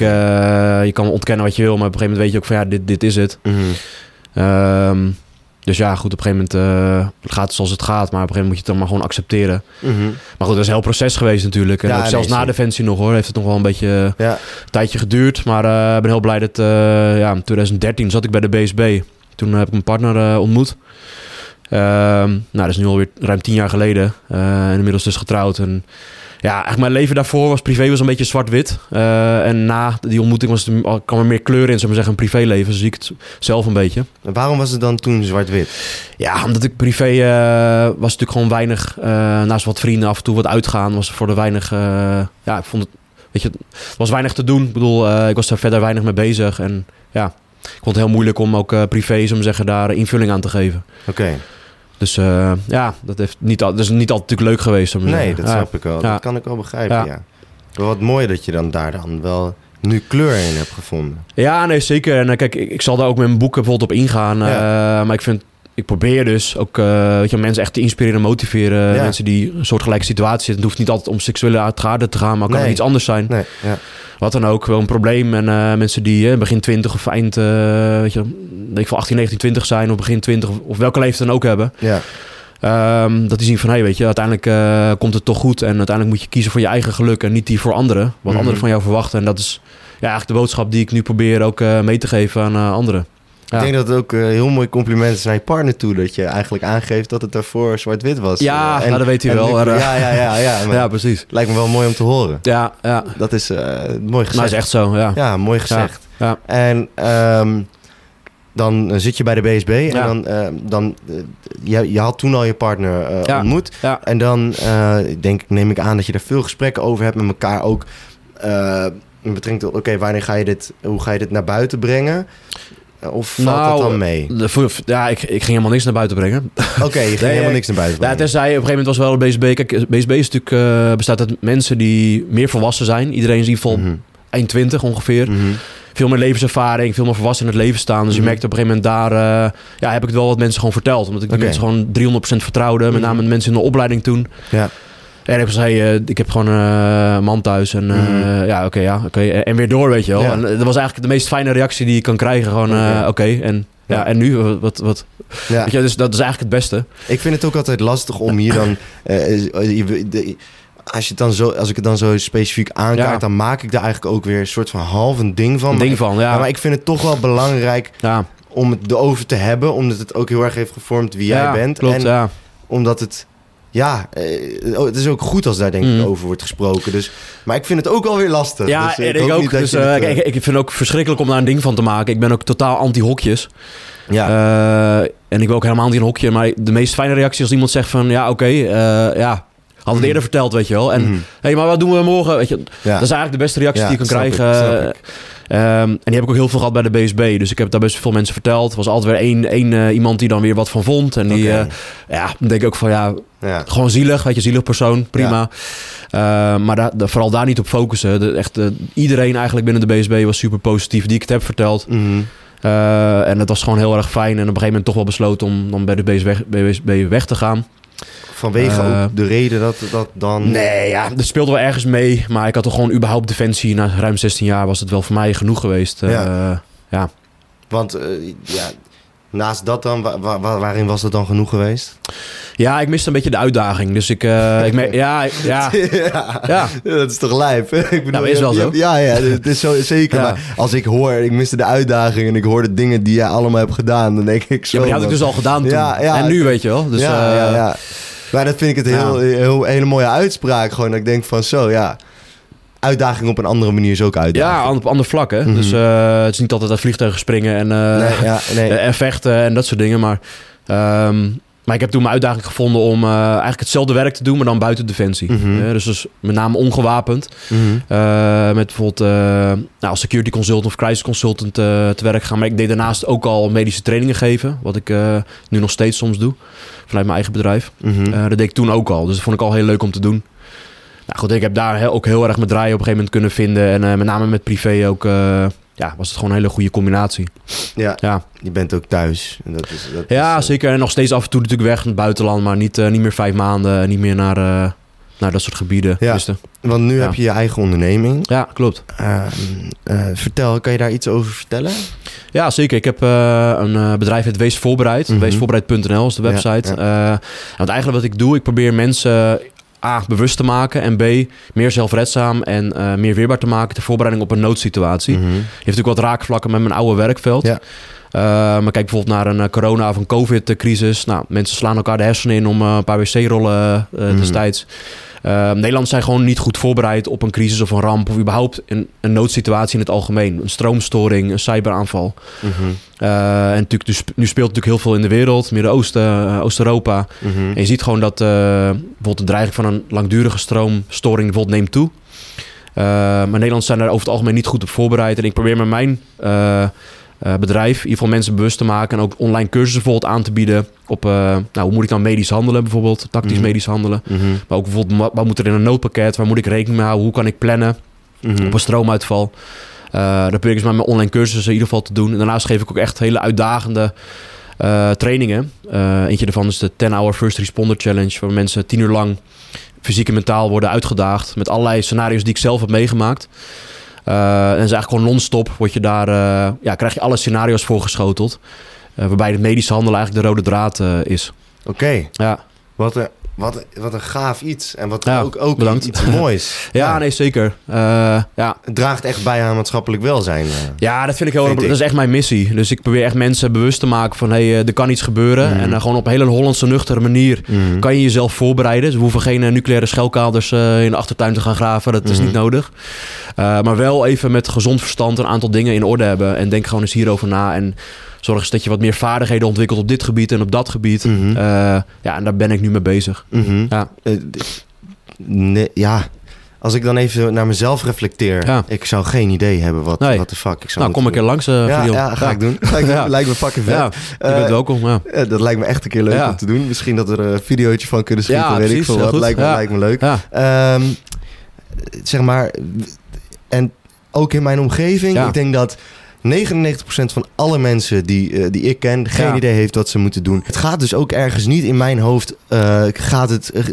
je kan ontkennen wat je wil, maar op een gegeven moment weet je ook van ja, dit, dit is het. Mhm. Ehm, dus ja, goed, op een gegeven moment eh, gaat het zoals het gaat, maar op een gegeven moment moet je het dan maar gewoon accepteren. Mhm. Maar goed, dat is een heel proces geweest natuurlijk. En Ja, ook nee, zelfs na. Defensie nog hoor, heeft het nog wel een beetje eh, Ja. een tijdje geduurd. Maar eh, ik ben heel blij dat, ja, in 2013 zat ik bij de BSB. Toen heb ik mijn partner ontmoet. Ehm, nou, dat is nu alweer ruim tien jaar geleden. En inmiddels dus getrouwd. En ja, eigenlijk mijn leven daarvoor was privé was een beetje zwart-wit. Eh, en na die ontmoeting was het, kwam er meer kleur in, zou maar zeggen, een privéleven. Zo zie ik het zelf een beetje. En waarom was het dan toen zwart-wit? Ja, omdat ik privé eh, was natuurlijk gewoon weinig, eh, naast wat vrienden af en toe wat uitgaan, was voor de weinig, ja, ik vond het, weet je, het was weinig te doen. Ik bedoel, ik was daar verder weinig mee bezig en ja, ik vond het heel moeilijk om ook privé, zo maar zeggen, daar invulling aan te geven. Oké. Dus eh, ja, dat, heeft niet, al, dat is niet altijd natuurlijk leuk geweest. Nee, zeggen. dat snap ik wel. Dat kan ik wel begrijpen, ja. Ja. Maar wat mooi dat je dan daar dan wel nu kleur in hebt gevonden. Ja, nee, zeker. En eh, kijk, ik, ik zal daar ook met mijn boeken bijvoorbeeld op ingaan. eh, maar ik vind, ik probeer dus ook eh, weet je, mensen echt te inspireren en motiveren. Ja. Mensen die een soortgelijke situatie zitten. Het hoeft niet altijd om seksuele uitgaarden te gaan, maar kan Nee. ook iets anders zijn. Nee, ja. Wat dan ook, wel een probleem. En eh, mensen die eh, begin 20 of eind, weet je, denk ik van 18, 19, 20 zijn, of begin 20, of, of welke leeftijd dan ook hebben. ja. Ehm, dat die zien van, hé, weet je, uiteindelijk komt het toch goed. En uiteindelijk moet je kiezen voor je eigen geluk en niet die voor anderen. Wat Mhm. anderen van jou verwachten. En dat is ja, eigenlijk de boodschap die ik nu probeer ook mee te geven aan anderen. Ja. Ik denk dat het ook een heel mooi compliment is naar je partner toe. Dat je eigenlijk aangeeft dat het daarvoor zwart-wit was. Ja, Eh, nou, dat weet hij en wel. eh, ja, ja, ja. ja, ja, precies. Lijkt me wel mooi om te horen. Ja, ja. Dat is eh, mooi gezegd. Nou, is echt zo, ja. Ja, mooi gezegd. Ja. En ehm, dan eh, zit je bij de BSB en dan, eh, dan eh, je, je had toen al je partner eh, ontmoet. Ja. En dan eh, denk, neem ik aan dat je er veel gesprekken over hebt met elkaar ook. eh in betrekking tot, oké, wanneer ga je dit, hoe ga je dit naar buiten brengen? Eh, Of valt Nou, dat dan mee? Voor- ja, ik, ik ging helemaal niks naar buiten brengen. Oké, je ging nee, helemaal ik- niks naar buiten Ja, brengen. tenzij op een gegeven moment was wel de BSB. Kijk, BSB is natuurlijk, eh, bestaat uit mensen die meer volwassen zijn. Iedereen is in ieder geval Mhm, eind 20 ongeveer. mhm. Veel meer levenservaring, veel meer volwassen in het leven staan. Dus je Mhm. merkt op een gegeven moment daar... eh, ja, heb ik het wel wat mensen gewoon verteld. Omdat ik die mensen gewoon 300% vertrouwde. Met Mhm. name de mensen in de opleiding toen. Ja. En ik zei, eh, ik heb gewoon eh, een man thuis. En eh, Mhm. ja, oké, ja, oké. En weer door, weet je wel. Ja. En dat was eigenlijk de meest fijne reactie die je kan krijgen. Gewoon, Oké. en... Ja, Ja. en nu? Wat, wat? Ja. Weet je, dus dat is eigenlijk het beste. Ik vind het ook altijd lastig om hier dan. als, je het dan zo, als ik het dan zo specifiek aankaart, Ja. dan maak ik daar eigenlijk ook weer een soort van half een ding van. Een ding van, ja. Maar ik vind het toch wel belangrijk ja, om het erover te hebben, omdat het ook heel erg heeft gevormd wie jij bent. Klopt, en ja. omdat het. Ja, eh, oh, het is ook goed als daar denk ik Mhm. over wordt gesproken. Dus, maar ik vind het ook wel weer lastig. Ja, dus, eh, ik hoop ook. Dus, het, eh, ik vind het ook verschrikkelijk om daar een ding van te maken. Ik ben ook totaal anti-hokjes. ja. En ik wil ook helemaal niet een hokje. Maar de meest fijne reactie als iemand zegt van... Ja, oké, ja... Had het eerder verteld, weet je wel. En, Mhm. hey, maar wat doen we morgen? Weet je. Dat is eigenlijk de beste reactie die je kan krijgen. ik. Ehm, en die heb ik ook heel veel gehad bij de BSB. Dus ik heb daar best veel mensen verteld. Er was altijd weer één, één eh, iemand die dan weer wat van vond. En die, eh, ja, dan denk ik ook van ja, ja. gewoon zielig. Weet je, zielig persoon, prima. Eh, maar vooral daar niet op focussen. De, echt, iedereen eigenlijk binnen de BSB was super positief die ik het heb verteld. Mhm. Eh, en dat was gewoon heel erg fijn. En op een gegeven moment toch wel besloten om dan bij de BSB, BSB weg te gaan. Vanwege Eh, ook de reden dat dat dan. Nee, ja, dat speelde wel ergens mee. Maar ik had toch gewoon überhaupt defensie. Na ruim 16 jaar was het wel voor mij genoeg geweest. Eh, Ja. ja. Want eh, ja, naast dat dan, wa- wa- wa- waarin was dat dan genoeg geweest? Ja, ik miste een beetje de uitdaging. Dus ik, eh, ik ja, ja, ja. ja. Dat is toch lijp? ik bedoel, Nou, is wel zo. Ja, ja, het is zo zeker. Ja. Maar als ik hoor, ik miste de uitdaging en ik hoor de dingen die jij allemaal hebt gedaan, dan denk ik zo. ja, maar die had ik dus al gedaan toen. Ja, ja. en nu, weet je wel. Dus, ja, eh, ja, ja. Maar dat vind ik het heel, heel, hele mooie uitspraak. Gewoon dat ik denk van zo, ja. Uitdaging op een andere manier is ook uitdaging. Ja, op ander vlak, hè. Mhm. Dus eh, het is niet altijd uit vliegtuigen springen en, eh, Nee, ja, nee. en vechten en dat soort dingen. Maar, ehm, maar ik heb toen mijn uitdaging gevonden om eh, eigenlijk hetzelfde werk te doen, maar dan buiten Defensie. Mhm. Dus, dus met name ongewapend. Mhm. Met bijvoorbeeld nou, als security consultant of crisis consultant te werk gaan. Maar ik deed daarnaast ook al medische trainingen geven. Wat ik nu nog steeds soms doe. Vanuit mijn eigen bedrijf. Dat deed ik toen ook al. Dus dat vond ik al heel leuk om te doen. Nou goed, ik heb daar heel, ook heel erg mijn draai op een gegeven moment kunnen vinden. En uh, met name met privé ook... uh, ja, was het gewoon een hele goede combinatie. Ja, ja. je bent ook thuis. En dat is, dat ja, is, zeker. En nog steeds af en toe natuurlijk weg naar het buitenland. Maar niet, niet meer vijf maanden. Niet meer naar, naar dat soort gebieden. Ja, dus want nu ja. heb je je eigen onderneming. Ja, klopt. Uh, vertel, kan je daar iets over vertellen? Ja, zeker. Ik heb uh, een bedrijf, het Wees Voorbereid. Mm -hmm. Weesvoorbereid.nl is de website. Ja, ja. Uh, want eigenlijk wat ik doe, ik probeer mensen A, bewust te maken. En B, meer zelfredzaam en uh, meer weerbaar te maken ter voorbereiding op een noodsituatie. Mhm. Mm -hmm. Heeft natuurlijk wat raakvlakken met mijn oude werkveld. Ja. Uh, maar kijk bijvoorbeeld naar een uh, corona- of een covid-crisis. Nou, mensen slaan elkaar de hersenen in om uh, een paar wc-rollen Mhm. destijds. Nederland zijn gewoon niet goed voorbereid op een crisis of een ramp... of überhaupt een, een noodsituatie in het algemeen. Een stroomstoring, een cyberaanval. Mhm. en natuurlijk, dus, nu speelt natuurlijk heel veel in de wereld. Midden-Oosten, Oost-Europa. Mhm. En je ziet gewoon dat bijvoorbeeld de dreiging van een langdurige stroomstoring bijvoorbeeld neemt toe. Uh, maar Nederlanders zijn daar over het algemeen niet goed op voorbereid. En ik probeer met mijn uh, uh, bedrijf in ieder geval mensen bewust te maken... en ook online cursussen bijvoorbeeld aan te bieden... op nou, hoe moet ik dan medisch handelen bijvoorbeeld, tactisch Mhm. medisch handelen. Mhm. Maar ook bijvoorbeeld, wat- wat moet er in een noodpakket? Waar moet ik rekening mee houden? Hoe kan ik plannen Mhm. op een stroomuitval? Uh, dat probeer ik dus met mijn online cursussen in ieder geval te doen. En daarnaast geef ik ook echt hele uitdagende trainingen. Eentje daarvan is de 10-hour First Responder Challenge... waar mensen tien uur lang fysiek en mentaal worden uitgedaagd... met allerlei scenario's die ik zelf heb meegemaakt. Uh, en is eigenlijk gewoon non-stop word je daar, uh, ja, krijg je alle scenario's voorgeschoteld. Uh, waarbij het medische handelen eigenlijk de rode draad is. Oké, Ja, wat, wat, een- wat een gaaf iets. En wat Ja, ook, ook bedankt. iets moois. ja, nee, zeker. Uh, ja. Het draagt echt bij aan maatschappelijk welzijn. eh. ja, dat vind ik heel Vind erg. Dat is echt mijn missie. Dus ik probeer echt mensen bewust te maken van... hé, hey, er kan iets gebeuren. Mhm. En uh, gewoon op een hele Hollandse nuchtere manier... Mhm. kan je jezelf voorbereiden. Dus we hoeven geen eh, nucleaire schelkaders eh, in de achtertuin te gaan graven. Dat is Mhm. niet nodig. Maar wel even met gezond verstand een aantal dingen in orde hebben. En denk gewoon eens hierover na. En zorg eens dat je wat meer vaardigheden ontwikkelt op dit gebied en op dat gebied. Uh, ja, en daar ben ik nu mee bezig. Mhm. Ja. Eh, nee, ja, als ik dan even naar mezelf reflecteer, Ja. ik zou geen idee hebben wat Nee. wat de fuck. Ik zou Nou, kom een keer langs, uh, ja, ja, ga ik doen. Ga ik doen. Ja. Lijkt me fucking vet. Je bent welkom. Ja. dat lijkt me echt een keer leuk om te doen. Misschien dat we er een videootje van kunnen schieten, Ja, weet ik veel wat. Lijkt me, lijkt me leuk. Ehm, zeg maar, en ook in mijn omgeving, ik denk dat 99% van alle mensen die, eh, die ik ken, geen Ja. idee heeft wat ze moeten doen. Het gaat dus ook ergens niet in mijn hoofd, eh, gaat, het, eh,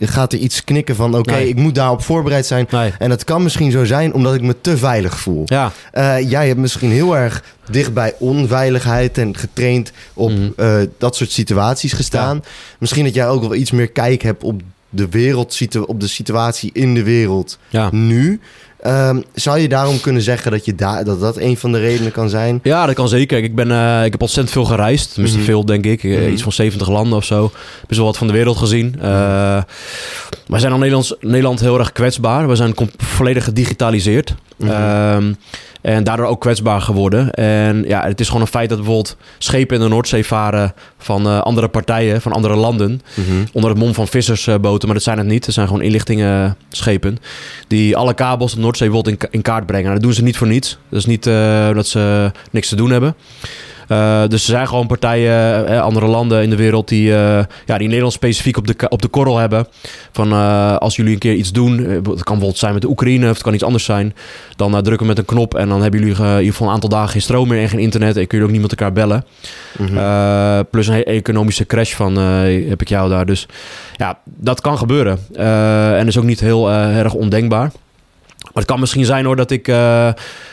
gaat er iets knikken van, oké, Nee. ik moet daarop voorbereid zijn. Nee. En dat kan misschien zo zijn omdat ik me te veilig voel. Ja, jij hebt misschien heel erg dicht bij onveiligheid en getraind op Mhm. dat soort situaties gestaan. Misschien dat jij ook wel iets meer kijk hebt op de wereld, op de situatie in de wereld ja. nu. Ehm, zou je daarom kunnen zeggen dat, je daar dat dat een van de redenen kan zijn? Ja, dat kan zeker. Ik, ben, eh, ik heb ontzettend veel gereisd. Tenminste, Mhm. veel denk ik. Eh, Mhm. Iets van 70 landen of zo. Best wel wat van de wereld gezien. Uh, wij zijn al Nederlands, Nederland heel erg kwetsbaar. We zijn volledig gedigitaliseerd. Mhm. Ehm, en daardoor ook kwetsbaar geworden. En ja, het is gewoon een feit dat bijvoorbeeld schepen in de Noordzee varen van eh, andere partijen, van andere landen. Mhm. Onder het mom van vissersboten, maar dat zijn het niet. Het zijn gewoon inlichtingenschepen. Die alle kabels de Noordzee in, in kaart brengen. En dat doen ze niet voor niets. Dat is niet eh, dat ze niks te doen hebben. Uh, dus er zijn gewoon partijen, eh, andere landen in de wereld die, uh, ja, die Nederland specifiek op de, op de korrel hebben. Van uh, als jullie een keer iets doen, het kan bijvoorbeeld zijn met de Oekraïne of het kan iets anders zijn. Dan drukken we met een knop en dan hebben jullie in ieder geval een aantal dagen geen stroom meer en geen internet. En kun je ook niet met elkaar bellen. Mhm. plus een economische crash van heb ik jou daar. Dus ja, dat kan gebeuren. en is ook niet heel erg ondenkbaar. Maar het kan misschien zijn hoor dat ik, uh,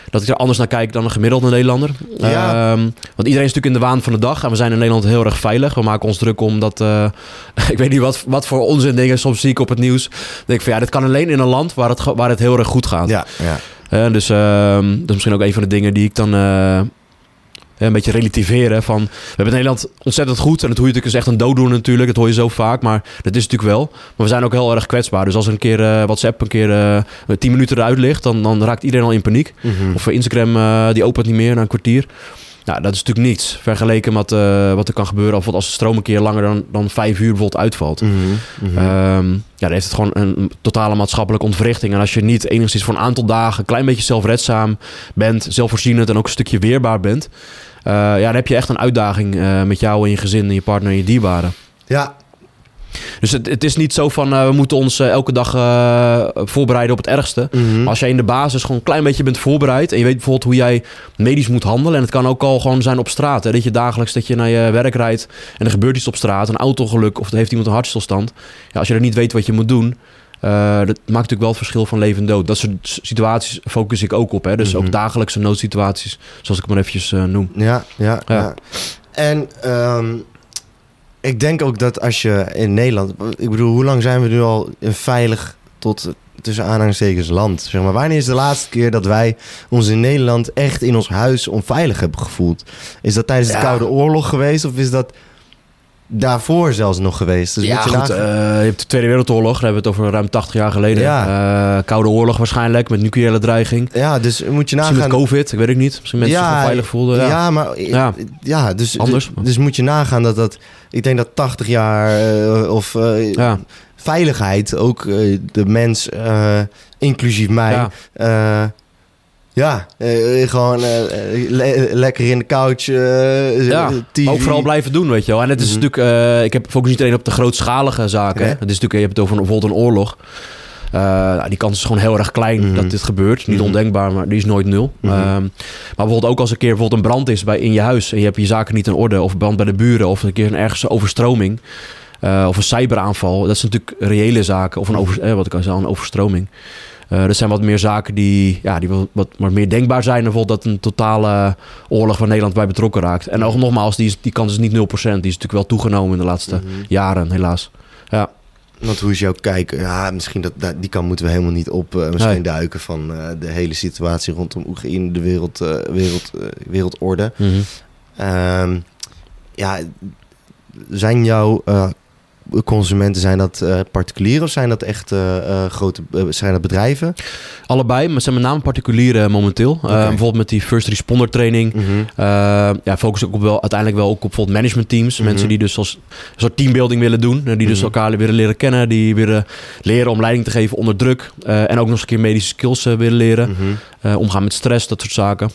dat ik er anders naar kijk dan een gemiddelde Nederlander. Ja. Um, want iedereen is natuurlijk in de waan van de dag. En we zijn in Nederland heel erg veilig. We maken ons druk om dat... Uh, ik weet niet wat, wat voor onzin dingen soms zie ik op het nieuws. Dan denk ik van ja, dit kan alleen in een land waar het, waar het heel erg goed gaat. Ja, ja. Uh, dus uh, dat is misschien ook een van de dingen die ik dan een beetje relativeren van... We hebben in Nederland ontzettend goed. En dat hoor je natuurlijk is echt een dooddoen natuurlijk. Dat hoor je zo vaak. Maar dat is natuurlijk wel. Maar we zijn ook heel erg kwetsbaar. Dus als er een keer uh, WhatsApp een keer uh, 10 minuten eruit ligt... Dan, dan raakt iedereen al in paniek. Mhm. Of Instagram uh, die opent niet meer na een kwartier. Nou, dat is natuurlijk niets. Vergeleken met uh, wat er kan gebeuren... Of als de stroom een keer langer dan, dan vijf uur bijvoorbeeld uitvalt. Mhm, mhm. Um, ja, dan heeft het gewoon een totale maatschappelijke ontwrichting. En als je niet enigszins voor een aantal dagen... een klein beetje zelfredzaam bent... zelfvoorzienend en ook een stukje weerbaar bent... Uh, ja, dan heb je echt een uitdaging uh, met jou en je gezin en je partner en je dierbaren. Ja. Dus het, het is niet zo van uh, we moeten ons elke dag voorbereiden op het ergste. Mhm. Maar als jij in de basis gewoon een klein beetje bent voorbereid en je weet bijvoorbeeld hoe jij medisch moet handelen. En het kan ook al gewoon zijn op straat. Hè, dat je dagelijks dat je naar je werk rijdt en er gebeurt iets op straat, een autogeluk of heeft iemand een hartstilstand. Ja, als je er niet weet wat je moet doen, dat maakt natuurlijk wel het verschil van leven en dood. Dat soort situaties focus ik ook op. Hè? Dus Mhm. ook dagelijkse noodsituaties, zoals ik het maar eventjes noem. Ja, ja, ja. Ja. En um, ik denk ook dat als je in Nederland... Ik bedoel, hoe lang zijn we nu al veilig tot tussen aanhalingstekens land? Zeg maar, wanneer is de laatste keer dat wij ons in Nederland echt in ons huis onveilig hebben gevoeld? Is dat tijdens de Ja. Koude Oorlog geweest of is dat daarvoor zelfs nog geweest? Dus ja, je goed. eh, je hebt de Tweede Wereldoorlog. Daar hebben we het over ruim 80 jaar geleden. Ja. Eh, Koude Oorlog waarschijnlijk, met nucleaire dreiging. ja, dus moet je Misschien nagaan... met COVID, ik weet het niet. Misschien mensen zich onveilig voelden. Ja. Ja, maar ja, Ja. dus, Anders. dus moet je nagaan dat dat... Ik denk dat 80 jaar eh, of Ja. veiligheid, ook de mens, inclusief mij... Ja. Ja, eh, gewoon eh, le- lekker in de couch. eh, Ja, TV. Ook vooral blijven doen, weet je wel. En het is Mhm. natuurlijk, eh, ik heb focus niet alleen op de grootschalige zaken. Nee. Het is natuurlijk, je hebt het over een- bijvoorbeeld een oorlog. Eh, nou, die kans is gewoon heel erg klein Mhm. dat dit gebeurt. Niet Mhm. ondenkbaar, maar die is nooit nul. Mhm. Ehm, maar bijvoorbeeld ook als een keer bijvoorbeeld een brand is bij, in je huis... en je hebt je zaken niet in orde, of brand bij de buren... of een keer een ergens overstroming... eh, of een cyberaanval. Dat zijn natuurlijk reële zaken. Of een, over, eh, wat ik al zei, een overstroming. Dat zijn wat meer zaken die, ja, die wat, wat meer denkbaar zijn. Bijvoorbeeld dat een totale oorlog waar Nederland bij betrokken raakt. En ook nogmaals, die, is, die kans is niet 0%. Die is natuurlijk wel toegenomen in de laatste Mhm. jaren, helaas. Ja, Want hoe is jouw kijk? Ja, misschien dat, die kant moeten we helemaal niet op eh, misschien Nee. duiken van eh, de hele situatie rondom Oekraïne, de wereld, wereld, wereldorde. Mhm. Ehm, ja, zijn jouw consumenten, zijn dat eh, particulieren of zijn dat echt eh, eh, grote, zijn dat bedrijven? allebei, maar zijn met name particulieren momenteel. Eh, bijvoorbeeld met die first responder training. Eh, ja, focus ook op wel, uiteindelijk wel ook op bijvoorbeeld management teams. Mhm. Mensen die dus als een soort teambuilding willen doen. Die dus Mhm. elkaar willen leren kennen. Die willen leren om leiding te geven onder druk. en ook nog eens een keer medische skills willen leren. Mhm. Omgaan met stress, dat soort zaken.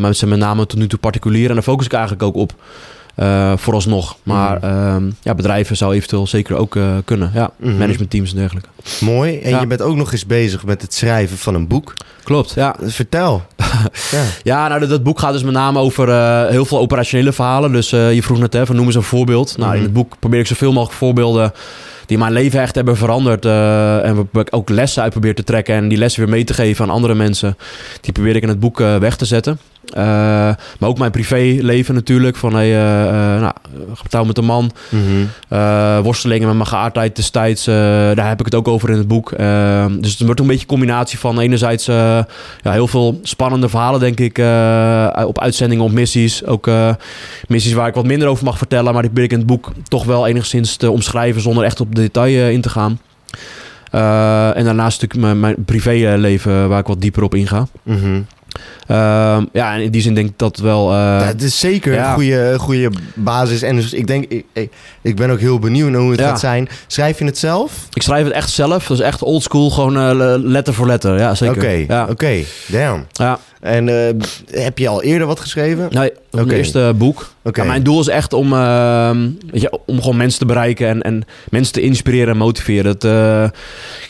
Maar zijn met name tot nu toe particulieren. En daar focus ik eigenlijk ook op. eh, vooralsnog. Maar Mhm. ehm, ja, bedrijven zou eventueel zeker ook eh, kunnen. Ja, Mhm. managementteams en dergelijke. Mooi. En Ja. je bent ook nog eens bezig met het schrijven van een boek. Klopt, ja. Vertel. ja. Ja, nou, dat, dat boek gaat dus met name over eh, heel veel operationele verhalen. Dus je vroeg net, hè, van noem eens een voorbeeld. Nou, Mhm. in het boek probeer ik zoveel mogelijk voorbeelden die mijn leven echt hebben veranderd. en waar ik ook lessen uit probeer te trekken en die lessen weer mee te geven aan andere mensen. Die probeer ik in het boek weg te zetten. Eh, maar ook mijn privéleven natuurlijk. Van hey, eh, nou, getrouwd met een man. Mhm. Worstelingen met mijn geaardheid destijds. daar heb ik het ook over in het boek. Dus het wordt een beetje een combinatie van enerzijds ja, heel veel spannende verhalen, denk ik, op uitzendingen, op missies. Ook missies waar ik wat minder over mag vertellen, maar die probeer ik in het boek toch wel enigszins te omschrijven zonder echt op detail eh, in te gaan. En daarnaast natuurlijk mijn, mijn privéleven waar ik wat dieper op inga. Mhm. Ehm, ja, en in die zin denk ik dat wel... eh, Ja, het is zeker ja. een goede, goede basis. En dus ik denk, ik, ik, ben ook heel benieuwd naar hoe het Ja. gaat zijn. Schrijf je het zelf? ik schrijf het echt zelf, dus echt oldschool, gewoon eh, letter voor letter. Ja, zeker. Oké, Ja. oké. Damn. Ja. En eh, heb je al eerder wat geschreven? Nee, dat mijn eerste boek. Ja, mijn doel is echt om, ehm, weet je, om gewoon mensen te bereiken en, en mensen te inspireren en motiveren. Het, eh,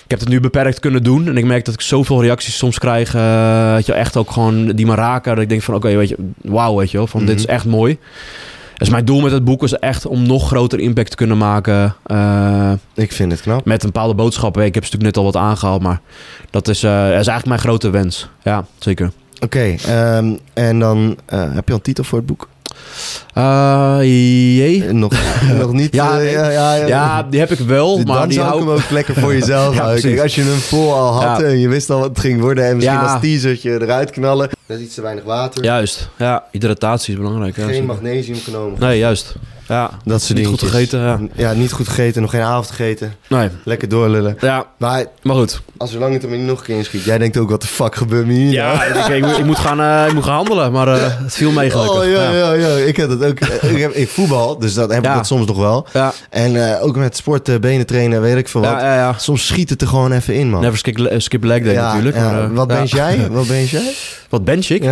ik heb het nu beperkt kunnen doen en ik merk dat ik zoveel reacties soms krijg, eh, weet je, echt ook gewoon die me raken. Dat ik denk van, oké, weet je, wauw, weet je wel, van dit is Mhm. echt mooi. Dus mijn doel met het boek is echt om nog groter impact te kunnen maken eh, Ik vind het knap. met een bepaalde boodschappen. Ik heb ze natuurlijk net al wat aangehaald, maar dat is, eh, dat is eigenlijk mijn grote wens. Ja, zeker. Oké, ehm, en dan eh, heb je al een titel voor het boek? Eh, jee. Eh, nog, nog niet? Ja, nee. ja, ja, ja. Ja, die heb ik wel, maar dan die zou ik hem ook lekker voor jezelf houden. Als je hem vol al had Ja. en je wist al wat het ging worden... en misschien Ja. als teasertje eruit knallen. Net iets te weinig water. Juist. Ja, hydratatie is belangrijk. Geen magnesium genomen. Nee, juist. Ja, Dat soort niet goed gegeten. Ja. Ja, niet goed gegeten, nog geen avond gegeten. Nee, Lekker doorlullen. ja, Maar maar goed. als zolang het er maar niet nog een keer inschiet. Jij denkt ook, wat de fuck gebeurt me hier Ja, nou? ik, ik, moet- ik, moet gaan, eh, ik moet gaan handelen, maar eh, het viel mee gelukkig. Oh ja, ja. ja. Ik heb dat ook. ik, heb, ik voetbal, dus dat heb ik dat soms nog wel. Ja, En eh, ook met sport, eh, benen trainen, weet ik veel wat. ja, ja, ja. Soms schiet het er gewoon even in, man. Never skip, eh, skip leg day natuurlijk. maar, eh, wat ben jij? Wat ben jij? Wat bench ik?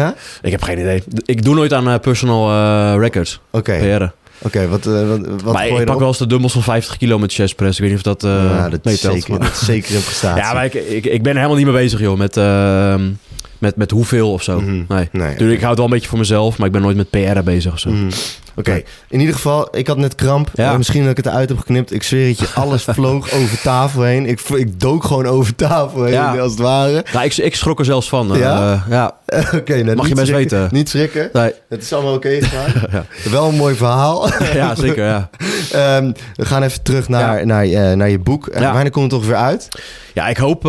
Ik heb geen idee. Ik doe nooit aan eh, personal eh, records. Oké. Oké. Wat, eh, wat, wat maar ik je pak erop? wel eens de dumbbells van 50 kilo met chest press. Ik weet niet of dat, eh ja, dat, meetelt. zeker, dat zeker een prestatie. Ja, maar ik, ik, ik ben helemaal niet mee bezig, joh, met, ehm, met, met hoeveel of zo. Mhm. Nee. Nee. Natuurlijk, ik hou het wel een beetje voor mezelf, maar ik ben nooit met PR bezig of zo. Mhm. Oké, in ieder geval, ik had net kramp. Ja. maar Misschien dat ik het eruit heb geknipt. Ik zweer het je, alles vloog over tafel heen. Ik, ik dook gewoon over tafel heen, Ja. als het ware. Nou, ik, ik schrok er zelfs van. eh, Ja? ja. Oké, nou, Mag je best schrikken. weten. Niet schrikken. Nee. Het is allemaal oké gegaan. Ja. Wel een mooi verhaal. ja, zeker. Ja. Ehm, we gaan even terug naar, Ja. naar, eh, naar je boek. Ja. Wanneer komt het toch weer uit? ja, ik hoop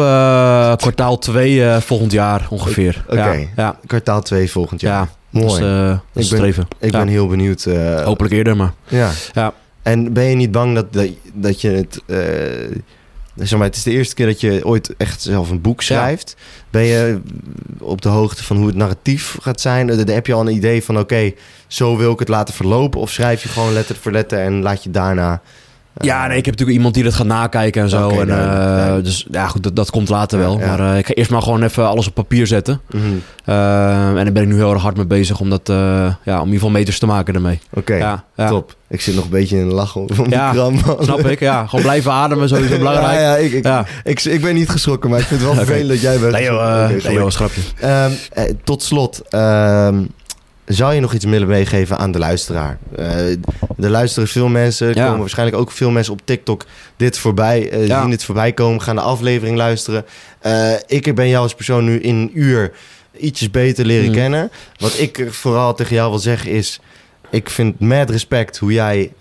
kwartaal 2 volgend jaar ongeveer. Oké. Ja, ja, Kwartaal 2 volgend jaar. Mooi. Is, eh, Ik ben- streven. Ik Ja. ben heel benieuwd. eh, Hopelijk eerder, maar... Ja. Ja. En ben je niet bang dat, dat, dat je het... eh, zeg maar, het is de eerste keer dat je ooit echt zelf een boek schrijft. Ben je op de hoogte van hoe het narratief gaat zijn? Heb je al een idee van, oké, zo wil ik het laten verlopen? Of schrijf je gewoon letter voor letter en laat je daarna... eh, Ja, nee, ik heb natuurlijk iemand die dat gaat nakijken en zo. En, eh. Dus ja, goed, dat, dat komt later wel. Maar eh, ik ga eerst maar gewoon even alles op papier zetten. mhm, Eh, en daar ben ik nu heel erg hard mee bezig om dat, eh, ja, om in ieder geval meters te maken daarmee. Oké, top. Ik zit nog een beetje in de lach om Ja, kram. man. Snap ik, ja. Gewoon blijven ademen, sowieso belangrijk. Ja, ja, ik, ik, Ja. Ik, ik, ben niet geschrokken, maar ik vind het wel Oké. vervelend dat jij bent Nee joh, eh, nee, schrapje. Ehm, eh, tot slot, ehm, zou je nog iets willen meegeven aan de luisteraar? Eh er luisteren veel mensen, er Ja. komen waarschijnlijk ook veel mensen op TikTok dit voorbij, eh, Ja. zien dit voorbij komen, gaan de aflevering luisteren. Eh, ik ben jou als persoon nu in een uur ietsjes beter leren Hmm. kennen. Wat ik vooral tegen jou wil zeggen is, ik vind met respect hoe jij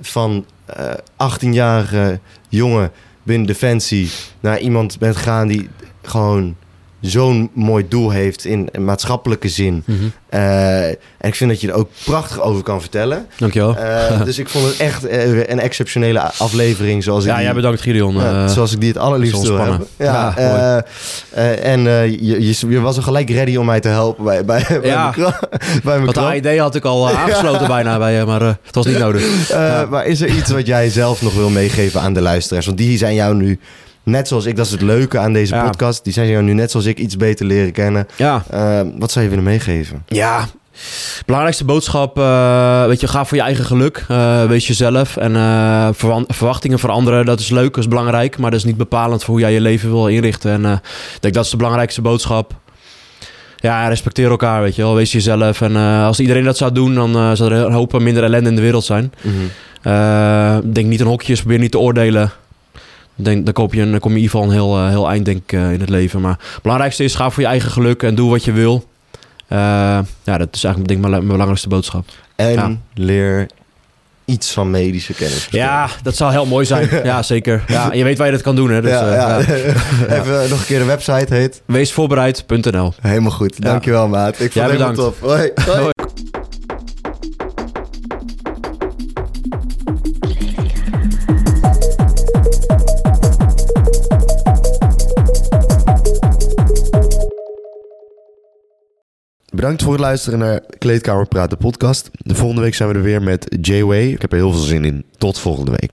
van eh 18-jarige jongen binnen Defensie naar iemand bent gegaan die gewoon zo'n mooi doel heeft in maatschappelijke zin. Mhm. Eh, en ik vind dat je er ook prachtig over kan vertellen. Dankjewel. Eh, dus ik vond het echt eh, een exceptionele aflevering zoals ik ja, die, jij bedankt Gideon. zoals ik die het allerliefst wil hebben. Ja, Ja, en je, je, je was al gelijk ready om mij te helpen bij, bij, bij Ja. mijn bij mijn Want de. AID had ik al aangesloten bijna bij je, maar het was niet nodig. Maar is er iets wat jij zelf nog wil meegeven aan de luisteraars? Want die zijn jou nu, net zoals ik, dat is het leuke aan deze Ja. podcast. Die zijn jou nu net zoals ik iets beter leren kennen. Ja, Eh, wat zou je willen meegeven? Ja, belangrijkste boodschap, eh, weet je, ga voor je eigen geluk. Eh, wees jezelf. En verwachtingen veranderen, dat is leuk, dat is belangrijk. Maar dat is niet bepalend voor hoe jij je leven wil inrichten. En ik denk dat is de belangrijkste boodschap. Ja, respecteer elkaar, weet je wel. Wees jezelf. En als iedereen dat zou doen, dan zou er een hoop minder ellende in de wereld zijn. Eh, denk niet aan hokjes, probeer niet te oordelen. Denk, dan, koop je een, dan kom je in ieder geval een heel, eh, heel eind denk ik, eh, in het leven. Maar het belangrijkste is, ga voor je eigen geluk en doe wat je wil. Eh, ja, dat is eigenlijk denk ik, mijn, mijn belangrijkste boodschap. En Ja. leer iets van medische kennis. Ja, dat zou heel mooi zijn. ja, zeker. Ja, je weet waar je dat kan doen. Hè? Dus, ja. Even nog een keer de website heet. Weesvoorbereid.nl Helemaal goed. Dankjewel, maat. Ik vond het bedankt. tof. Hoi. Hoi. Hoi. Bedankt voor het luisteren naar Kleedkamer Praat, de podcast. De volgende week zijn we er weer met J-Way. Ik heb er heel veel zin in. Tot volgende week.